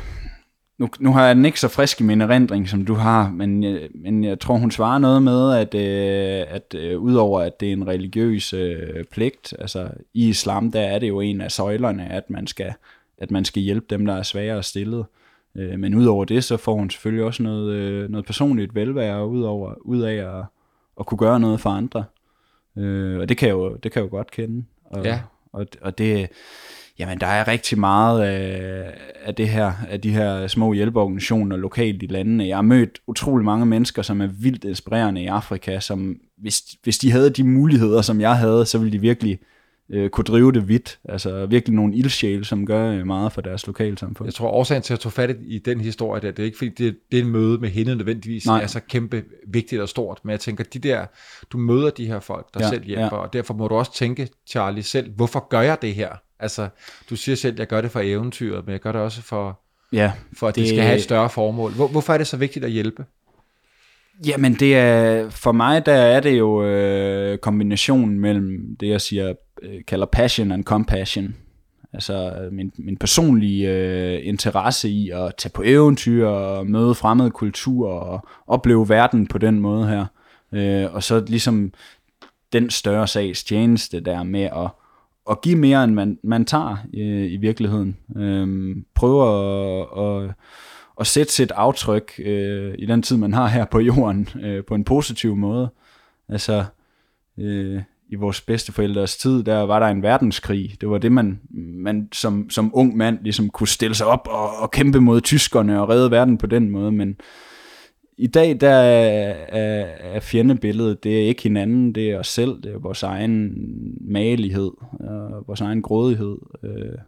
[SPEAKER 1] nu, nu har jeg den ikke så frisk i min erindring, som du har, men, øh, men jeg tror, hun svarer noget med, at, øh, at øh, udover at det er en religiøs øh, pligt, altså i islam, der er det jo en af søjlerne, at man skal, at man skal hjælpe dem, der er svagere stillet. Øh, men udover det, så får hun selvfølgelig også noget, øh, noget personligt velvære ud, over, ud af at, at kunne gøre noget for andre. Øh, og det kan jeg jo, det kan jeg jo godt kende. Og,
[SPEAKER 2] Ja.
[SPEAKER 1] og, og det, Jamen, der er rigtig meget øh, af det her, af de her små hjælpeorganisationer lokalt i landene. Jeg har mødt utrolig mange mennesker, som er vildt inspirerende i Afrika, som hvis, hvis de havde de muligheder, som jeg havde, så ville de virkelig øh, kunne drive det vidt. Altså virkelig nogle ildsjæle, som gør øh, meget for deres lokalsamfund.
[SPEAKER 2] Jeg tror, årsagen til at tage fat i den historie, der, det er ikke fordi, det, det møde med hende nødvendigvis
[SPEAKER 1] Nej.
[SPEAKER 2] er så kæmpe vigtigt og stort, men jeg tænker, de der, du møder de her folk, der
[SPEAKER 1] Ja,
[SPEAKER 2] selv hjælper,
[SPEAKER 1] ja.
[SPEAKER 2] og derfor må du også tænke, Charlie, selv, hvorfor gør jeg det her? Altså, du siger selv, jeg gør det for eventyret, men jeg gør det også for,
[SPEAKER 1] Ja,
[SPEAKER 2] for at det, det skal have et større formål. Hvor, hvorfor er det så vigtigt at hjælpe?
[SPEAKER 1] Jamen det er, for mig der er det jo øh, kombinationen mellem det jeg siger, øh, kalder passion and compassion. Altså øh, min, min personlige øh, interesse i at tage på eventyr og møde fremmede kulturer og opleve verden på den måde her. Øh, og så ligesom den større sags tjeneste der med at, at give mere end man, man tager øh, i virkeligheden. Øh, prøve at, at at sætte sit aftryk øh, i den tid, man har her på jorden, øh, på en positiv måde. Altså, øh, i vores bedsteforældres tid, der var der en verdenskrig. Det var det, man, man som, som ung mand ligesom kunne stille sig op og, og kæmpe mod tyskerne og redde verden på den måde. Men i dag, der er, er, er fjendebilledet, det er ikke hinanden, det er os selv, det er vores egen magelighed, og vores egen grådighed. Øh,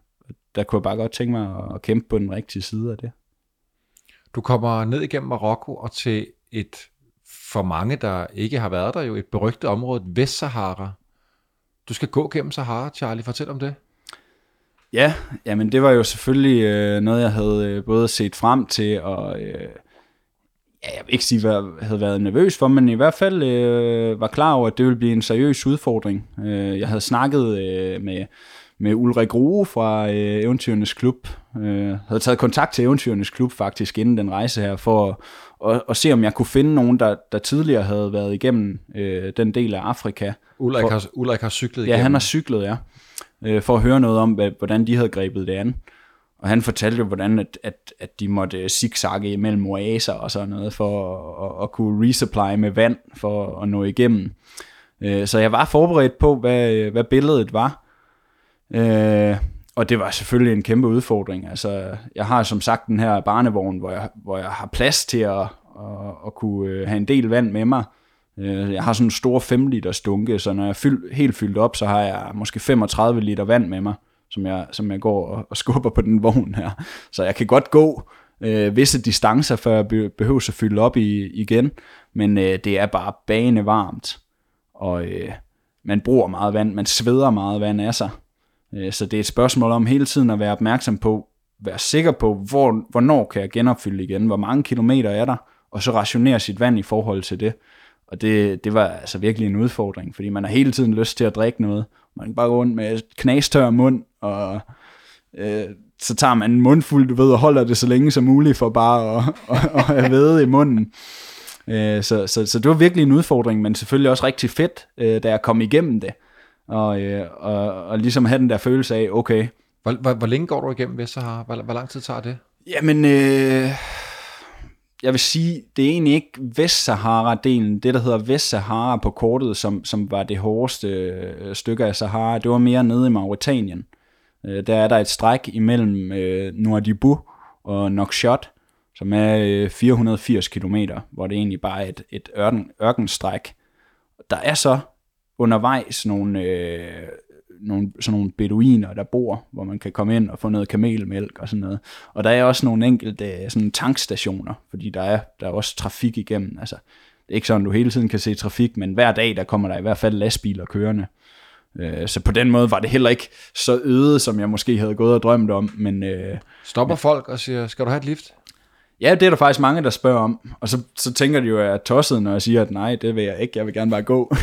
[SPEAKER 1] der kunne jeg bare godt tænke mig at kæmpe på den rigtige side af det.
[SPEAKER 2] Du kommer ned igennem Marokko og til et, for mange, der ikke har været der, jo et berygtet område, Vestsahara. Du skal gå gennem Sahara, Charlie. Fortæl om det.
[SPEAKER 1] Ja, jamen det var jo selvfølgelig øh, noget, jeg havde øh, både set frem til, og øh, ja, jeg vil ikke sige, hvad jeg havde været nervøs for, men i hvert fald øh, var klar over, at det ville blive en seriøs udfordring. Øh, jeg havde snakket øh, med, med Ulrik Rue fra øh, Eventyrenes Klub. Øh, havde taget kontakt til Eventyrenes Klub faktisk inden den rejse her, for at, at, at se om jeg kunne finde nogen, der, der tidligere havde været igennem øh, den del af Afrika.
[SPEAKER 2] Ulrik,
[SPEAKER 1] For-
[SPEAKER 2] har, Ulrik har cyklet
[SPEAKER 1] Ja,
[SPEAKER 2] igennem.
[SPEAKER 1] han har cyklet, ja. Øh, for at høre noget om, hvad, hvordan de havde grebet det an. Og han fortalte jo, hvordan at, at, at de måtte øh, zigzagge imellem oaser og sådan noget, for at, at, at kunne resupply med vand, for at nå igennem. Øh, så jeg var forberedt på, hvad, hvad billedet var. Øh, og det var selvfølgelig en kæmpe udfordring. Altså, jeg har som sagt den her barnevogn, hvor jeg, hvor jeg har plads til at, at, at kunne øh, have en del vand med mig. Øh, jeg har sådan en stor 5 liter stunke, så når jeg er fyld, helt fyldt op, så har jeg måske 35 liter vand med mig, som jeg, som jeg går og, og skubber på den vogn her. Så jeg kan godt gå øh, visse distancer, før jeg behøver at fylde op i, igen, men øh, det er bare bane varmt, og øh, man bruger meget vand, man sveder meget vand af sig. Øh, så det er et spørgsmål om hele tiden at være opmærksom på, være sikker på, hvor, hvornår kan jeg genopfylde igen, hvor mange kilometer er der, og så rationere sit vand i forhold til det. Og det, det var altså virkelig en udfordring, fordi man har hele tiden lyst til at drikke noget. Man kan bare gå rundt med knastør mund, og øh, så tager man en mundfuld, du ved, og holder det så længe som muligt for bare at, at, at have væde i munden. Øh, så, så, så det var virkelig en udfordring, men selvfølgelig også rigtig fedt, øh, da jeg kom igennem det. Og, øh, og, og ligesom have den der følelse af, okay,
[SPEAKER 2] Hvor, hvor, hvor længe går du igennem Vestsahara? Hvor, hvor lang tid tager det?
[SPEAKER 1] Jamen, øh, jeg vil sige, det er egentlig ikke Vestsahara-delen, det der hedder Vestsahara på kortet, som, som var det hårdeste øh, stykke af Sahara, det var mere nede i Mauritanien. Øh, der er der et stræk imellem øh, Nouadhibou og Nouakchott, som er øh, 480 km, hvor det egentlig bare er et, et ørken, ørkenstræk. Der er så undervejs nogle, øh, nogle, sådan nogle beduiner, der bor, hvor man kan komme ind og få noget kamelmælk og sådan noget. Og der er også nogle enkelte øh, sådan tankstationer, fordi der er, der er også trafik igennem. Altså, det er ikke sådan, du hele tiden kan se trafik, men hver dag, der kommer der i hvert fald lastbiler kørende. Øh, Så på den måde var det heller ikke så øde, som jeg måske havde gået og drømt om, men øh,
[SPEAKER 2] Stopper folk og siger, skal du have et lift?
[SPEAKER 1] Ja, det er der faktisk mange, der spørger om. Og så, så tænker de jo, at jeg er tosset, når jeg siger, at nej, det vil jeg ikke, jeg vil gerne bare gå.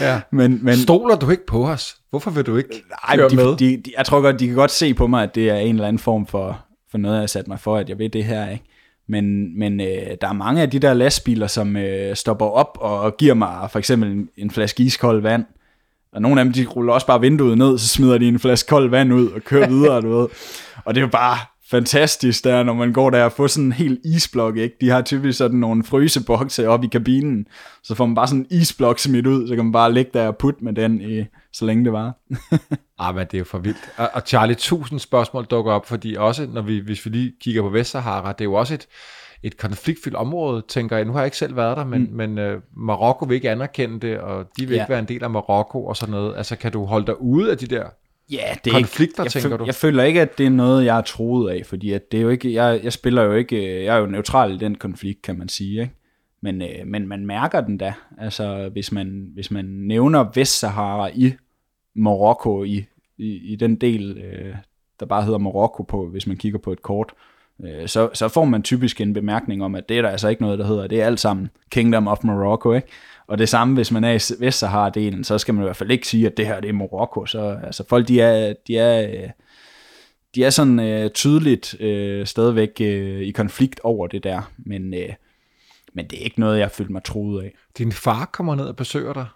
[SPEAKER 2] Ja.
[SPEAKER 1] men, men,
[SPEAKER 2] Stoler du ikke på os? Hvorfor vil du ikke
[SPEAKER 1] Ej,
[SPEAKER 2] køre
[SPEAKER 1] de,
[SPEAKER 2] med?
[SPEAKER 1] de, de, jeg tror godt, de kan godt se på mig, at det er en eller anden form for, for noget, jeg har sat mig for, at jeg ved det her, ikke? Men, men øh, der er mange af de der lastbiler, som øh, stopper op og giver mig for eksempel en, en flaske iskold vand. Og nogle af dem, de ruller også bare vinduet ned, så smider de en flaske kold vand ud og kører videre, du ved. Og det er jo bare fantastisk der, når man går der og får sådan en helt isblok, ikke? De har typisk sådan nogle frysebokse op i kabinen, så får man bare sådan en isblok smidt ud, så kan man bare ligge der og putte med den, i, så længe det var.
[SPEAKER 2] Ah, men det er jo for vildt. Og, og Charlie, tusind spørgsmål dukker op, fordi også, når vi, hvis vi lige kigger på Vestsahara, det er jo også et, et konfliktfyldt område, tænker jeg. Nu har jeg ikke selv været der, men, mm. men uh, Marokko vil ikke anerkende det, og de vil
[SPEAKER 1] ja.
[SPEAKER 2] ikke være en del af Marokko og sådan noget. Altså, kan du holde dig ude af de der
[SPEAKER 1] Ja, det
[SPEAKER 2] konflikter,
[SPEAKER 1] jeg,
[SPEAKER 2] tænker
[SPEAKER 1] føl-
[SPEAKER 2] du?
[SPEAKER 1] Jeg føler ikke, at det er noget, jeg er troet af, fordi at det er jo ikke, jeg, jeg spiller jo ikke, jeg er jo neutral i den konflikt, kan man sige, ikke? Men, øh, men man mærker den da. Altså, hvis man, hvis man nævner Vestsahara i Marokko, i, i, i den del, øh, der bare hedder Marokko på, hvis man kigger på et kort, øh, så, så får man typisk en bemærkning om, at det er der altså ikke noget, der hedder, det er alt sammen Kingdom of Morocco, ikke? Og det samme, hvis man er i Vestsahara-delen, så skal man i hvert fald ikke sige, at det her det er Marokko. Så altså, folk, de er, de er, øh, de er sådan øh, tydeligt øh, stadigvæk øh, i konflikt over det der, men, øh, men det er ikke noget, jeg følte mig troet af.
[SPEAKER 2] Din far kommer ned og besøger dig,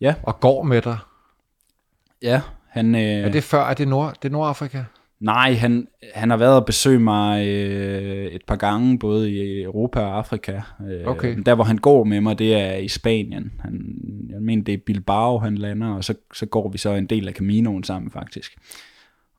[SPEAKER 1] Ja,
[SPEAKER 2] og går med dig.
[SPEAKER 1] ja. Han, øh,
[SPEAKER 2] Er det før, er det, Nord, det er Nordafrika?
[SPEAKER 1] Nej, han, han har været og besøge mig øh, et par gange, både i Europa og Afrika. Øh,
[SPEAKER 2] Okay.
[SPEAKER 1] Der, hvor han går med mig, det er i Spanien. Han, jeg mener, det er Bilbao, han lander, og så, så går vi så en del af Caminoen sammen, faktisk.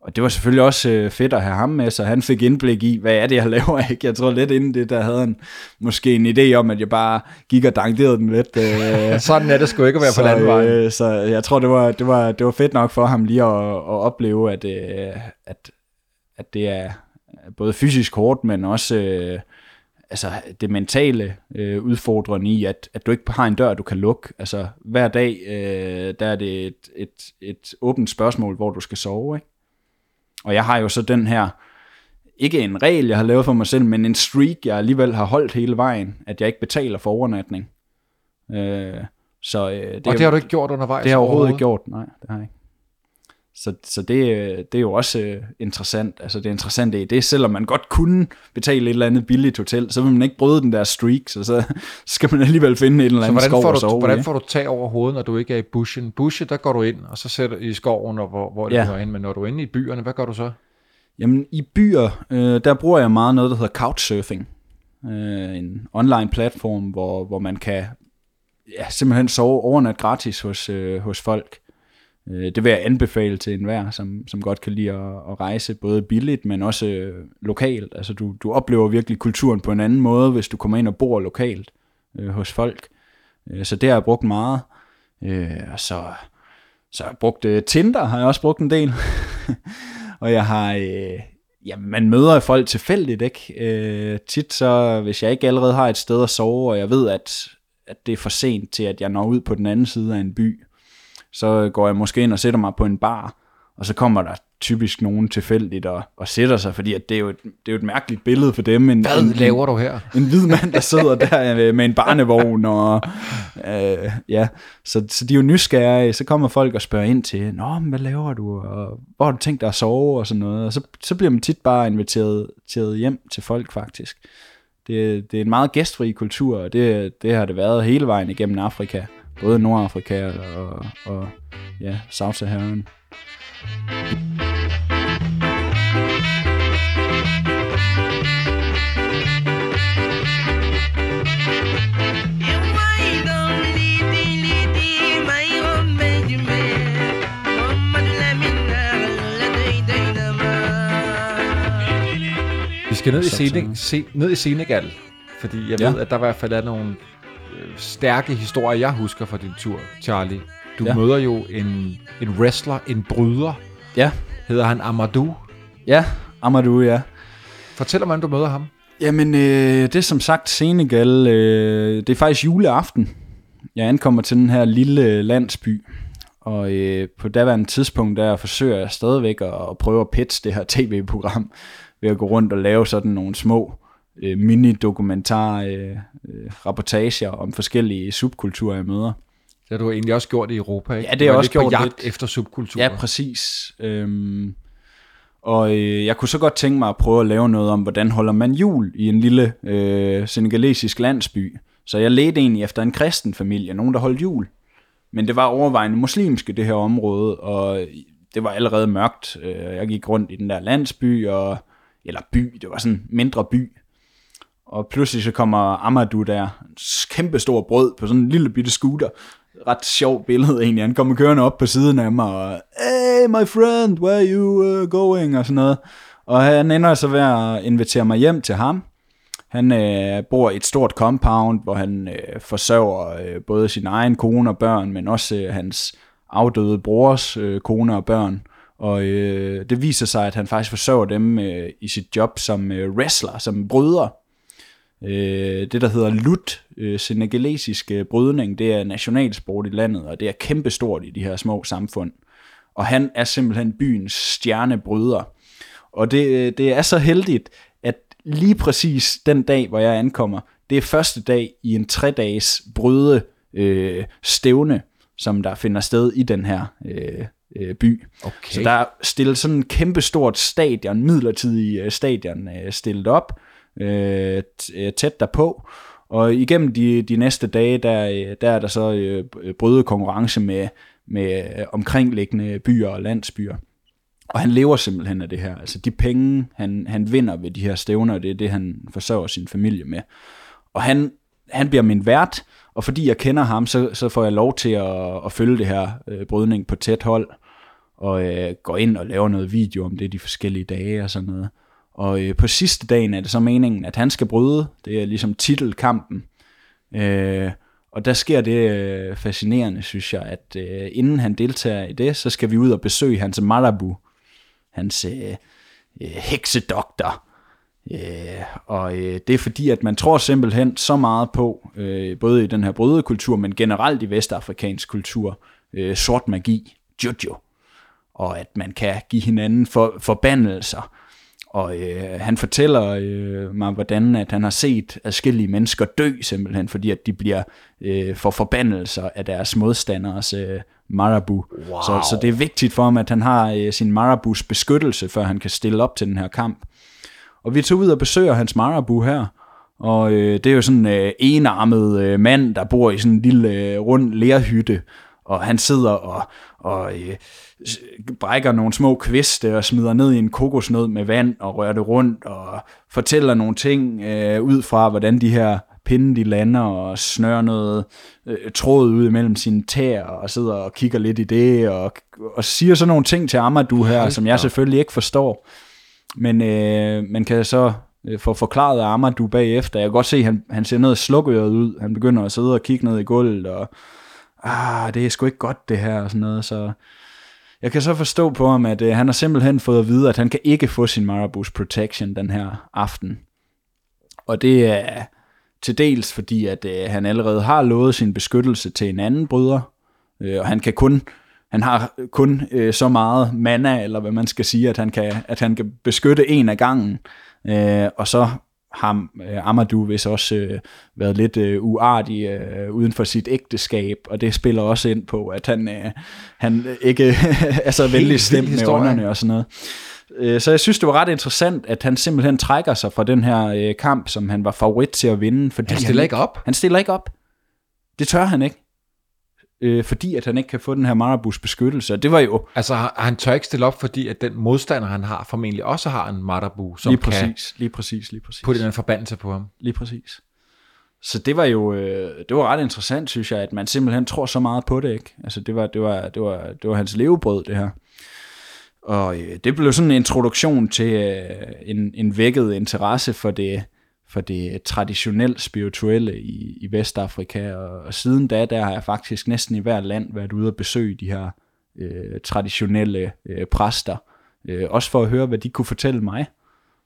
[SPEAKER 1] Og det var selvfølgelig også øh, fedt at have ham med, så han fik indblik i, hvad er det, jeg laver, ikke? Jeg tror lidt inden det, der havde han måske en idé om, at jeg bare gik og dankerede den lidt. Øh,
[SPEAKER 2] Sådan er det sgu ikke at være på landvejen.
[SPEAKER 1] Øh, så jeg tror, det var, det, var, det var fedt nok for ham lige at, at opleve, at, øh, at, at det er både fysisk hårdt, men også øh, altså det mentale øh, udfordrende i, at, at du ikke har en dør, du kan lukke. Altså hver dag, øh, der er det et, et, et åbent spørgsmål, hvor du skal sove. Ikke? Og jeg har jo så den her, ikke en regel, jeg har lavet for mig selv, men en streak, jeg alligevel har holdt hele vejen, at jeg ikke betaler for overnatning. Øh, så, øh, det,
[SPEAKER 2] Og det har du ikke gjort undervejs
[SPEAKER 1] det har jeg overhovedet ikke gjort, nej, det har jeg ikke. Så, så det, det er jo også øh, interessant. Altså det interessante i det, selvom man godt kunne betale et eller andet billigt hotel, så vil man ikke bryde den der streak, så, så skal man alligevel finde en eller anden
[SPEAKER 2] hvordan
[SPEAKER 1] skov
[SPEAKER 2] får,
[SPEAKER 1] at
[SPEAKER 2] du,
[SPEAKER 1] sove
[SPEAKER 2] hvordan får du tag over hovedet, når du ikke er i bushen? Bushe, der går du ind, og så sætter i skoven, og hvor, hvor det
[SPEAKER 1] Ja.
[SPEAKER 2] ja. hen. Men når du er inde i byerne, hvad gør du så?
[SPEAKER 1] Jamen, i byer, øh, der bruger jeg meget noget, der hedder couchsurfing. Øh, en online platform, hvor, hvor man kan ja, simpelthen sove overnat gratis hos, øh, hos folk. Øh, det vil jeg anbefale til enhver, som, som godt kan lide at, at rejse, både billigt, men også øh, lokalt. Altså, du, du oplever virkelig kulturen på en anden måde, hvis du kommer ind og bor lokalt øh, hos folk. Øh, så det har jeg brugt meget. Øh, og så, så har jeg brugt øh, Tinder, har jeg også brugt en del. og jeg har, øh, ja, man møder folk tilfældigt, ikke? Øh, tit så, hvis jeg ikke allerede har et sted at sove, og jeg ved, at, at det er for sent til, at jeg når ud på den anden side af en by, så går jeg måske ind og sætter mig på en bar, og så kommer der typisk nogen tilfældigt og, og sætter sig, fordi at det, er jo et, det er jo et mærkeligt billede for dem. En,
[SPEAKER 2] Hvad
[SPEAKER 1] en,
[SPEAKER 2] laver du her?
[SPEAKER 1] en hvid mand, der sidder der øh, med en barnevogn, og øh, ja, så, så de er jo nysgerrige, så kommer folk og spørger ind til, Nå, men hvad laver du, og hvor har du tænkt dig at sove, og sådan noget, og så, så bliver man tit bare inviteret, inviteret hjem til folk, faktisk. Det, det er en meget gæstfri kultur, og det, det har det været hele vejen igennem Afrika, både Nordafrika og, og ja, South-Saharan.
[SPEAKER 2] Vi skal ned i, Senegal, se, ned i Senegal, fordi jeg
[SPEAKER 1] Ja.
[SPEAKER 2] ved, at der i hvert fald er nogle stærke historier, jeg husker fra din tur, Charlie. Du
[SPEAKER 1] Ja.
[SPEAKER 2] møder jo en, en wrestler, en bryder.
[SPEAKER 1] Ja,
[SPEAKER 2] Hedder han Amadou?
[SPEAKER 1] ja, Amadou, ja.
[SPEAKER 2] Fortæl mig, hvordan du møder ham.
[SPEAKER 1] Jamen, øh, det er som sagt Senegal. Øh, det er faktisk juleaften. Jeg ankommer til den her lille landsby, og øh, på daværende tidspunkt, der forsøger jeg stadigvæk at, at prøve at pitche det her tv-program, ved at gå rundt og lave sådan nogle små øh, mini-dokumentar øh, øh, rapportager om forskellige subkulturer, jeg møder.
[SPEAKER 2] Det har du egentlig også gjort i Europa, ikke?
[SPEAKER 1] Ja, det har jeg
[SPEAKER 2] er
[SPEAKER 1] også
[SPEAKER 2] på
[SPEAKER 1] gjort
[SPEAKER 2] jagt
[SPEAKER 1] lidt.
[SPEAKER 2] efter subkulturer.
[SPEAKER 1] Ja, præcis. Øhm, og øh, jeg kunne så godt tænke mig at prøve at lave noget om, hvordan holder man jul i en lille øh, senegalesisk landsby. Så jeg ledte egentlig efter en kristen familie, nogen der holdt jul. Men det var overvejende muslimske, det her område, og det var allerede mørkt. Øh, Jeg gik rundt i den der landsby, og, eller by, det var sådan en mindre by. Og pludselig så kommer Amadou der, en kæmpe stor brød på sådan en lille bitte scooter. Ret sjov billede egentlig. Han kommer kørende op på siden af mig, og Hey my friend, where are you uh, going? Og sådan noget. Og han ender så ved at invitere mig hjem til ham. Han øh, bor i et stort compound, hvor han øh, forsørger øh, både sin egen kone og børn, men også øh, hans afdøde brors øh, kone og børn. Og øh, det viser sig, at han faktisk forsørger dem øh, i sit job som øh, wrestler, som bryder. Øh, det, der hedder LUT, øh, senegalesisk øh, brydning, det er nationalsport i landet, og det er kæmpestort i de her små samfund. Og han er simpelthen byens stjernebryder. Og det, øh, det er så heldigt, at lige præcis den dag, hvor jeg ankommer, det er første dag i en tre-dages bryde øh, stævne, som der finder sted i den her øh, øh, by.
[SPEAKER 2] Okay.
[SPEAKER 1] Så der er stillet sådan en kæmpestort stadion, midlertidig øh, stadion øh, stillet op, Øh, øh, tæt derpå. Og igennem de, de næste dage, der, øh, der er der så øh, bryde konkurrence med, med øh, omkringliggende byer og landsbyer. Og han lever simpelthen af det her. Altså de penge, han, han vinder ved de her stævner, det er det, han forsørger sin familie med. Og han, han bliver min vært, og fordi jeg kender ham, så, så får jeg lov til at, at følge det her øh, brydning på tæt hold, og øh, går ind og laver noget video om det de forskellige dage og sådan noget. Og øh, på sidste dagen er det så meningen, at han skal bryde. Det er ligesom titelkampen. Øh, og der sker det øh, fascinerende, synes jeg, at øh, inden han deltager i det, så skal vi ud og besøge hans Marabu, hans øh, øh, heksedoktor. Øh, og øh, det er fordi, at man tror simpelthen så meget på, øh, både i den her brydekultur, men generelt i vestafrikansk kultur, øh, sort magi, juju, og at man kan give hinanden for, forbandelser. Og øh, han fortæller øh, mig, hvordan at han har set adskillige mennesker dø simpelthen, fordi at de bliver øh, for forbandelser af deres modstanderes øh, Marabu. Wow. Så, så det er vigtigt for ham, at han har øh, sin Marabus beskyttelse, før han kan stille op til den her kamp. Og vi tog ud og besøger hans Marabu her, og øh, det er jo sådan en øh, enarmet øh, mand, der bor i sådan en lille øh, rund lærhytte, og han sidder og, og øh, brækker nogle små kviste og smider ned i en kokosnød med vand og rører det rundt og fortæller nogle ting øh, ud fra, hvordan de her pinde de lander og snører noget øh, tråd ud imellem sine tæer og sidder og kigger lidt i det og, og siger sådan nogle ting til Amadou her, som jeg selvfølgelig ikke forstår. Men øh, man kan så øh, få forklaret af Amadou bagefter. Jeg kan godt se, at han, han ser noget slukøret ud. Han begynder at sidde og kigge ned i gulvet, og ah, det er sgu ikke godt det her, og sådan noget. Så jeg kan så forstå på ham, at øh, han har simpelthen fået at vide, at han kan ikke få sin Marabus Protection den her aften. Og det er til dels fordi, at øh, han allerede har lovet sin beskyttelse til en anden bryder, øh, og han kan kun han har kun øh, så meget mana, eller hvad man skal sige, at han kan, at han kan beskytte en af gangen. Øh, og så har øh, Amadou vist også øh, været lidt øh, uartig øh, uden for sit ægteskab, og det spiller også ind på, at han, øh, han ikke er så
[SPEAKER 2] vild
[SPEAKER 1] stemt med ånderne og sådan noget. Øh, Så jeg synes, det var ret interessant, at han simpelthen trækker sig fra den her øh, kamp, som han var favorit til at vinde. Fordi
[SPEAKER 2] Han stiller ikke op.
[SPEAKER 1] Han stiller ikke op. Det tør han ikke. Øh, fordi at han ikke kan få den her Marabus beskyttelse. Det var jo
[SPEAKER 2] Altså, han tør ikke stille op, fordi at den modstander, han har, formentlig også har en Marabu, som
[SPEAKER 1] lige
[SPEAKER 2] kan
[SPEAKER 1] præcis, lige præcis, lige præcis.
[SPEAKER 2] putte en forbandelse på ham.
[SPEAKER 1] Lige præcis. Så det var jo øh, det var ret interessant, synes jeg, at man simpelthen tror så meget på det, ikke? Altså det var det var det var det var hans levebrød det her. Og øh, det blev sådan en introduktion til øh, en, en vækket interesse for det for det traditionelt spirituelle i, i Vestafrika, og, og siden da, der har jeg faktisk næsten i hver land været ude og besøge de her øh, traditionelle øh, præster, øh, også for at høre, hvad de kunne fortælle mig.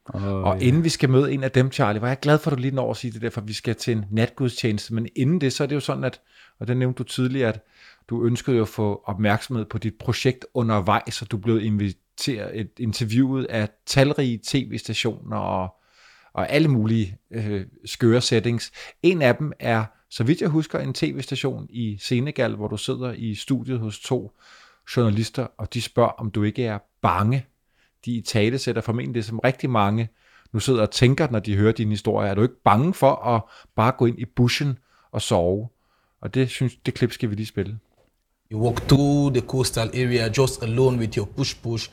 [SPEAKER 1] Og,
[SPEAKER 2] Og inden vi skal møde en af dem, Charlie, var jeg glad for, at du lige når at sige det der, for vi skal til en natgudstjeneste. Men inden det, så er det jo sådan, at, og det nævnte du tidligere, at du ønskede jo at få opmærksomhed på dit projekt undervejs, og du blev inviteret et interviewet af talrige tv-stationer og, og alle mulige øh, skøre settings. En af dem er, så vidt jeg husker, en tv-station i Senegal, hvor du sidder i studiet hos to journalister, og de spørger, om du ikke er bange de i tale sætter formentlig det, som rigtig mange nu sidder og tænker, når de hører din historie. Er du ikke bange for at bare gå ind i bushen og sove? Og det synes det klip skal vi lige spille.
[SPEAKER 7] You walk through the coastal area just alone with your push push.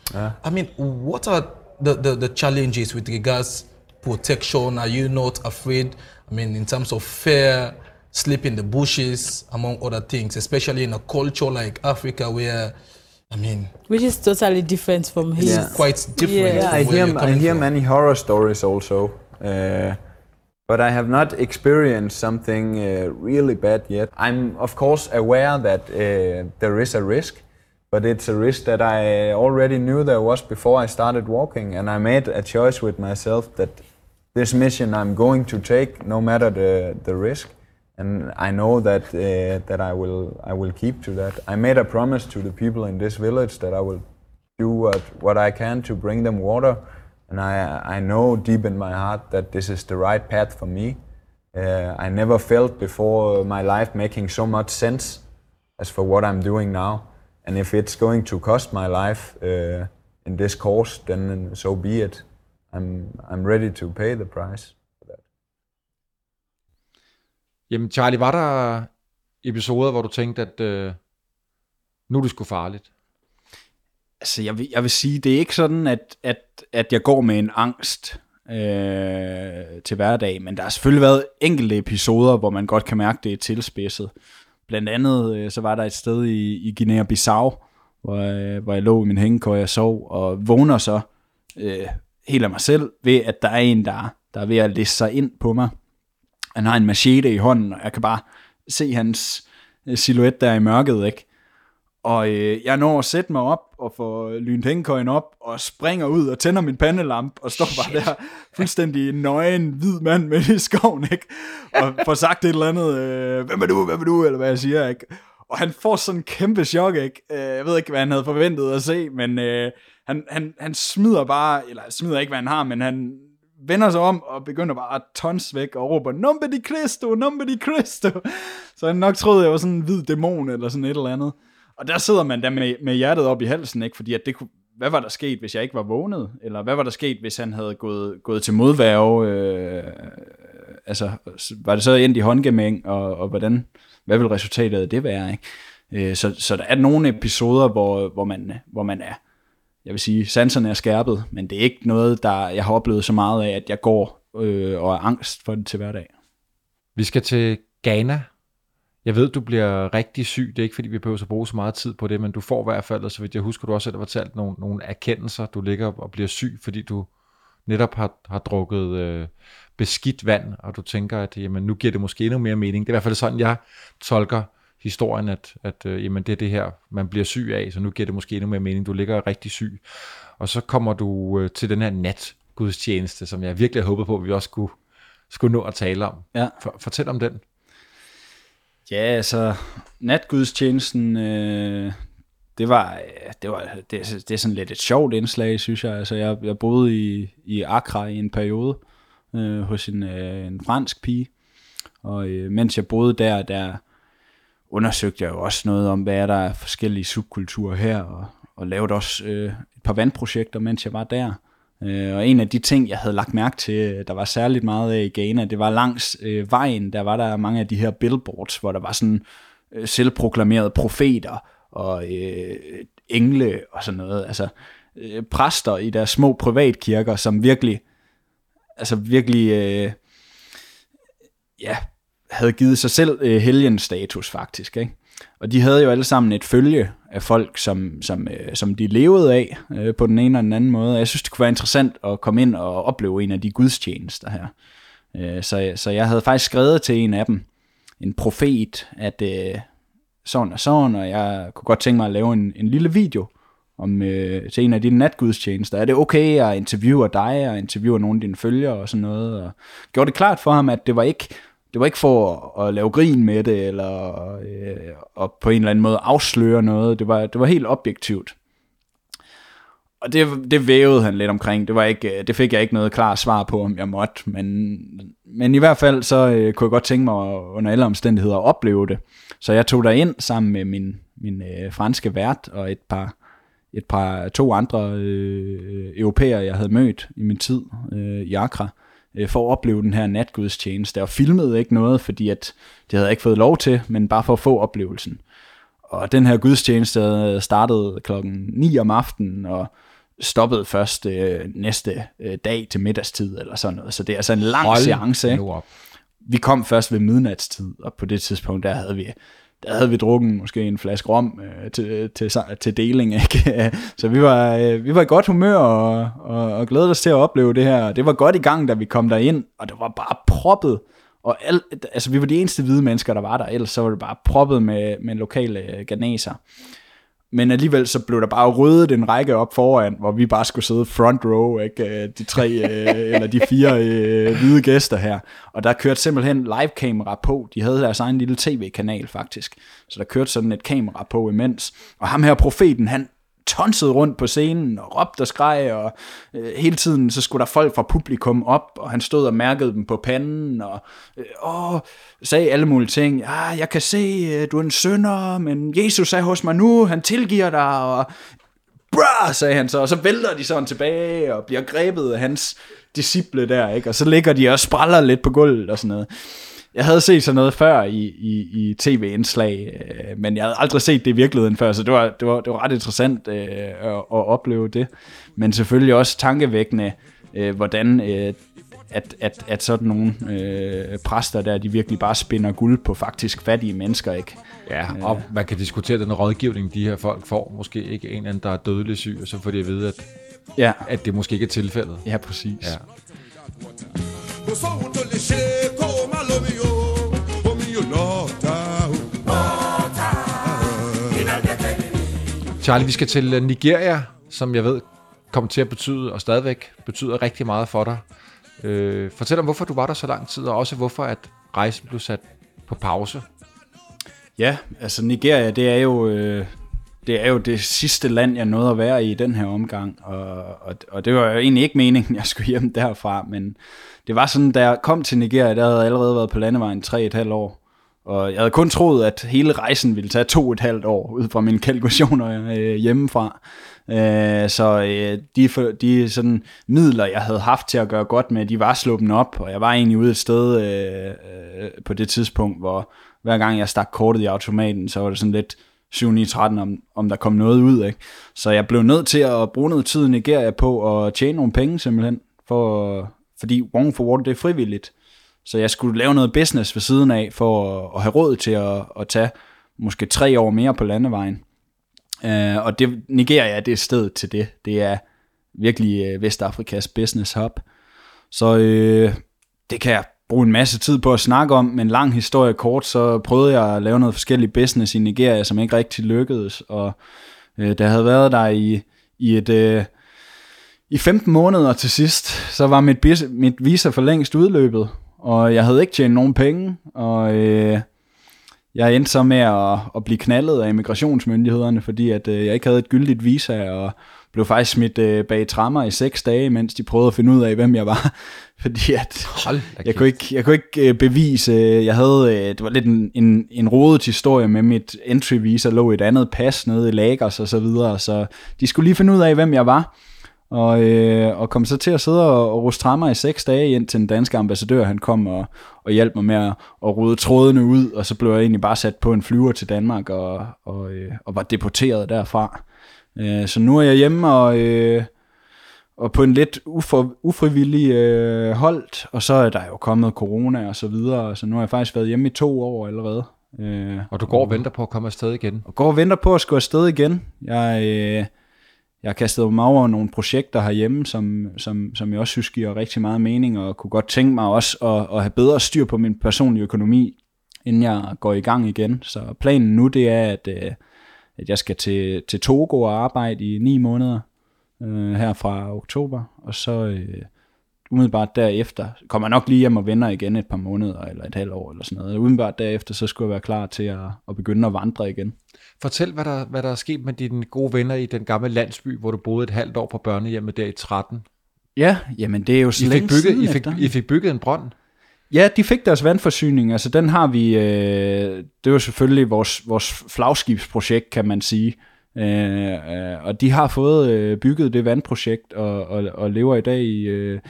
[SPEAKER 7] I mean, what are the, the, the challenges with regards protection? Are you not afraid? I mean, in terms of fear, sleep in the bushes, among other things, especially in a culture like Africa where, I mean,
[SPEAKER 8] which is totally different from here.
[SPEAKER 7] it's quite different.
[SPEAKER 8] Yeah.
[SPEAKER 7] from
[SPEAKER 9] I
[SPEAKER 7] where
[SPEAKER 9] hear,
[SPEAKER 7] you're
[SPEAKER 9] I hear
[SPEAKER 7] from.
[SPEAKER 9] many horror stories also, uh, but I have not experienced something uh, really bad yet. I'm of course aware that uh, there is a risk, but it's a risk that I already knew there was before I started walking, and I made a choice with myself that this mission I'm going to take, no matter the, the risk. And I know that uh, that I will I will keep to that. I made a promise to the people in this village that I will do what, what I can to bring them water. And I, I know deep in my heart that this is the right path for me. Uh, I never felt before my life making so much sense as for what I'm doing now. And if it's going to cost my life uh, in this course, then so be it. I'm, I'm ready to pay the price.
[SPEAKER 2] Jamen Charlie, var der episoder, hvor du tænkte, at øh, nu er det sgu farligt?
[SPEAKER 1] Altså, jeg vil, jeg vil sige, det er ikke sådan, at, at, at jeg går med en angst øh, til hverdag, men der har selvfølgelig været enkelte episoder, hvor man godt kan mærke, det er tilspidset. Blandt andet, øh, så var der et sted i, i Guinea-Bissau, hvor, øh, hvor jeg lå i min hængekøj og sov, og vågner så øh, helt af mig selv ved, at der er en, der, der er ved at læse sig ind på mig. Han har en machete i hånden, og jeg kan bare se hans øh, silhuet der i mørket, ikke? Og øh, jeg når at sætte mig op og få lynt hængekøjen op og springer ud og tænder min pandelamp og står bare der fuldstændig nøgen hvid mand med i skoven, ikke? Og får sagt et eller andet, øh, hvem er du, hvem er du, eller hvad jeg siger, ikke? Og han får sådan en kæmpe chok, ikke? Øh, jeg ved ikke, hvad han havde forventet at se, men øh, han, han, han smider bare, eller smider ikke, hvad han har, men han vender sig om og begynder bare at tons væk og råber, Numbe di Cristo, Numbe di Cristo. Så han nok troede, jeg var sådan en hvid dæmon eller sådan et eller andet. Og der sidder man der med, med hjertet op i halsen, ikke? Fordi at det kunne, hvad var der sket, hvis jeg ikke var vågnet? Eller hvad var der sket, hvis han havde gået, gået til modværge? Øh, altså, var det så endt i håndgemæng, og, og hvordan, hvad vil resultatet af det være? Ikke? Øh, så, så der er nogle episoder, hvor, hvor, man, hvor man er, jeg vil sige, sanserne er skærpet, men det er ikke noget, der jeg har oplevet så meget af, at jeg går øh, og er angst for det til hverdag.
[SPEAKER 2] Vi skal til Ghana. Jeg ved, du bliver rigtig syg. Det er ikke, fordi vi behøver at bruge så meget tid på det, men du får i hvert fald, og så vidt jeg husker, du også selv har fortalt nogle, nogle erkendelser. Du ligger og bliver syg, fordi du netop har, har drukket øh, beskidt vand, og du tænker, at jamen, nu giver det måske endnu mere mening. Det er i hvert fald sådan, jeg tolker historien, at, at øh, jamen, det er det her, man bliver syg af, så nu giver det måske endnu mere mening. Du ligger rigtig syg. Og så kommer du øh, til den her natgudstjeneste, som jeg virkelig håbede på, at vi også skulle, skulle nå at tale om.
[SPEAKER 1] Ja.
[SPEAKER 2] For, fortæl om den.
[SPEAKER 1] Ja, altså, natgudstjenesten, øh, det var, det var det, det er sådan lidt et sjovt indslag, synes jeg. Altså, jeg, jeg boede i, i Accra i en periode øh, hos en, øh, en fransk pige, og øh, mens jeg boede der, der undersøgte jeg jo også noget om, hvad er der er forskellige subkulturer her, og, og lavede også øh, et par vandprojekter, mens jeg var der. Øh, og en af de ting, jeg havde lagt mærke til, øh, der var særligt meget af i Ghana, det var langs øh, vejen, der var der mange af de her billboards, hvor der var sådan øh, selvproklamerede profeter og øh, engle og sådan noget. Altså øh, præster i deres små privatkirker, som virkelig, altså virkelig, øh, ja, havde givet sig selv øh, helgenstatus faktisk, ikke? Og de havde jo alle sammen et følge af folk, som, som, øh, som de levede af øh, på den ene eller den anden måde. Jeg synes, det kunne være interessant at komme ind og opleve en af de gudstjenester her. Øh, så, så jeg havde faktisk skrevet til en af dem, en profet, at øh, sådan og sådan, og jeg kunne godt tænke mig at lave en, en lille video om øh, til en af dine natgudstjenester. Er det okay, at interviewe dig, og interviewe nogle af dine følgere og sådan noget? Og gjorde det klart for ham, at det var ikke det var ikke for at, at lave grin med det, eller øh, at på en eller anden måde afsløre noget. Det var, det var helt objektivt. Og det, det vævede han lidt omkring. Det, var ikke, øh, det fik jeg ikke noget klart svar på, om jeg måtte. Men, men i hvert fald så øh, kunne jeg godt tænke mig at, under alle omstændigheder at opleve det. Så jeg tog der ind sammen med min, min øh, franske vært og et par, et par to andre øh, europæere, jeg havde mødt i min tid øh, i Accra øh, for at opleve den her natgudstjeneste, og filmede ikke noget, fordi at det havde jeg ikke fået lov til, men bare for at få oplevelsen. Og den her gudstjeneste startede klokken 9 om aftenen, og stoppede først øh, næste øh, dag til middagstid, eller sådan noget. Så det er altså en lang
[SPEAKER 2] Hold
[SPEAKER 1] seance. Ikke? Vi kom først ved midnatstid, og på det tidspunkt, der havde vi der havde vi drukket måske en flaske rom øh, til, til, til deling, ikke? Så vi var, øh, vi var i godt humør og, og, og glædede os til at opleve det her. Det var godt i gang, da vi kom derind, og det var bare proppet. Og al, altså, vi var de eneste hvide mennesker, der var der, ellers så var det bare proppet med, med lokale øh, ganeser. Men alligevel så blev der bare ryddet en række op foran, hvor vi bare skulle sidde front row, ikke? Øh, de tre øh, eller de fire øh, hvide gæster her. Og der kørte simpelthen live-kamera på. De havde deres egen lille tv-kanal faktisk. Så der kørte sådan et kamera på imens. Og ham her profeten, han tonsede rundt på scenen og råbte og skreg, og øh, hele tiden så skulle der folk fra publikum op, og han stod og mærkede dem på panden, og øh, åh, sagde alle mulige ting. Ja, jeg kan se, øh, du er en synder, men Jesus er hos mig nu, han tilgiver dig, og brah, sagde han så, og så vælter de sådan tilbage, og bliver grebet af hans disciple der, ikke? og så ligger de og spræller lidt på gulvet og sådan noget. Jeg havde set sådan noget før i, i, i tv-indslag, øh, men jeg havde aldrig set det i virkeligheden før, så det var, det var, det var ret interessant øh, at, at opleve det. Men selvfølgelig også tankevækkende, øh, hvordan øh, at, at, at sådan nogle øh, præster der, de virkelig bare spinder guld på faktisk fattige mennesker, ikke?
[SPEAKER 2] Ja, og man kan diskutere den rådgivning, de her folk får. Måske ikke en eller anden, der er dødelig syg, og så får de at vide, at,
[SPEAKER 1] ja.
[SPEAKER 2] at det måske ikke er tilfældet.
[SPEAKER 1] Ja, præcis.
[SPEAKER 2] Ja. Charlie, vi skal til øh, Nigeria, som jeg ved kommer til at betyde, og stadigvæk betyder rigtig meget for dig. Øh, fortæl om, hvorfor du var der så lang tid, og også hvorfor at rejsen blev sat på pause.
[SPEAKER 1] Ja, altså Nigeria, det er jo, øh, det er jo det sidste land, jeg nåede at være i den her omgang, og, og, og det var jo egentlig ikke meningen, jeg skulle hjem derfra, men det var sådan, da jeg kom til Nigeria, der havde jeg allerede været på landevejen tre et halvt år, og jeg havde kun troet, at hele rejsen ville tage to og et halvt år, ud fra mine kalkulationer øh, hjemmefra. Øh, så øh, de, for, de sådan midler, jeg havde haft til at gøre godt med, de var sluppet op, og jeg var egentlig ude et sted øh, øh, på det tidspunkt, hvor hver gang jeg stak kortet i automaten, så var det sådan lidt 7-9-13, om, om der kom noget ud. Ikke? Så jeg blev nødt til at bruge noget tid i Nigeria på at tjene nogle penge simpelthen, for, fordi Wong for Water det er frivilligt. Så jeg skulle lave noget business ved siden af, for at, at have råd til at, at tage måske tre år mere på landevejen. Uh, og det, Nigeria det er stedet til det. Det er virkelig uh, Vestafrikas business hub. Så uh, det kan jeg bruge en masse tid på at snakke om, men lang historie kort, så prøvede jeg at lave noget forskelligt business i Nigeria, som ikke rigtig lykkedes, og uh, der havde været der i, i et... Uh, i 15 måneder til sidst, så var mit, mit visa for længst udløbet, og jeg havde ikke tjent nogen penge, og øh, jeg endte så med at, at blive knaldet af immigrationsmyndighederne, fordi at, øh, jeg ikke havde et gyldigt visa, og blev faktisk smidt øh, bag trammer i seks dage, mens de prøvede at finde ud af, hvem jeg var. fordi at
[SPEAKER 2] Hold
[SPEAKER 1] jeg, kunne ikke, jeg kunne ikke øh, bevise, øh, jeg havde, øh, det var lidt en, en, en rodet historie med mit entry visa, lå et andet pas nede i Lagos og så videre, så de skulle lige finde ud af, hvem jeg var. Og, øh, og kom så til at sidde og, og ruste trammer i seks dage, ind til den danske ambassadør, han kom og, og hjalp mig med at, at rydde trådene ud, og så blev jeg egentlig bare sat på en flyver til Danmark, og, og, øh, og var deporteret derfra. Øh, så nu er jeg hjemme, og, øh, og på en lidt ufor, ufrivillig øh, holdt, og så er der jo kommet corona og så videre, så nu har jeg faktisk været hjemme i to år allerede. Øh,
[SPEAKER 2] Og du går og venter på at komme afsted igen.
[SPEAKER 1] og går og venter på at skulle afsted igen. Jeg, øh, jeg har kastet mig over nogle projekter herhjemme, som, som, som jeg også synes giver rigtig meget mening, og kunne godt tænke mig også at, at have bedre styr på min personlige økonomi, inden jeg går i gang igen. Så planen nu, det er, at, øh, at jeg skal til, til Togo og arbejde i ni måneder øh, her fra oktober, og så øh, umiddelbart derefter, kommer jeg nok lige hjem og vender igen et par måneder, eller et halvt år, eller sådan noget. Umiddelbart derefter, så skulle jeg være klar til at, at begynde at vandre igen.
[SPEAKER 2] Fortæl, hvad der, hvad der er sket med dine gode venner i den gamle landsby, hvor du boede et halvt år på børnehjemmet der i 13.
[SPEAKER 1] Ja, jamen det er jo så
[SPEAKER 2] I fik, bygget, I, fik. I fik bygget en brønd.
[SPEAKER 1] Ja, de fik deres vandforsyning. Altså den har vi, øh, det var selvfølgelig vores, vores flagskibsprojekt, kan man sige. Øh, øh, og de har fået øh, bygget det vandprojekt, og, og, og lever i dag i, øh,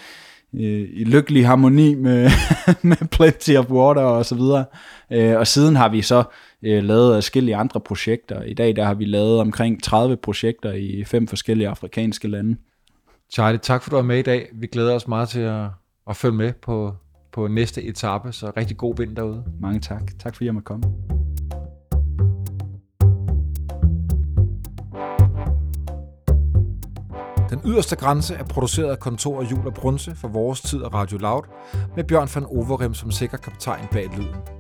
[SPEAKER 1] i i lykkelig harmoni med, med Plenty of Water og så videre. Øh, og siden har vi så øh, lavet forskellige andre projekter. I dag der har vi lavet omkring 30 projekter i fem forskellige afrikanske lande.
[SPEAKER 2] Charlie, tak for du var med i dag. Vi glæder os meget til at, at følge med på, på næste etape, så rigtig god vind derude.
[SPEAKER 1] Mange tak. Tak fordi jeg måtte komme.
[SPEAKER 2] Den yderste grænse er produceret af kontor Jul og Brunse for vores tid af Radio Loud, med Bjørn van Overem som sikker kaptajn bag lyden.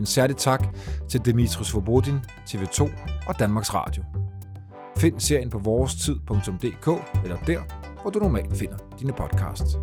[SPEAKER 2] En særlig tak til Dimitris Svobodin, TV2 og Danmarks Radio. Find serien på vorestid.dk eller der, hvor du normalt finder dine podcasts.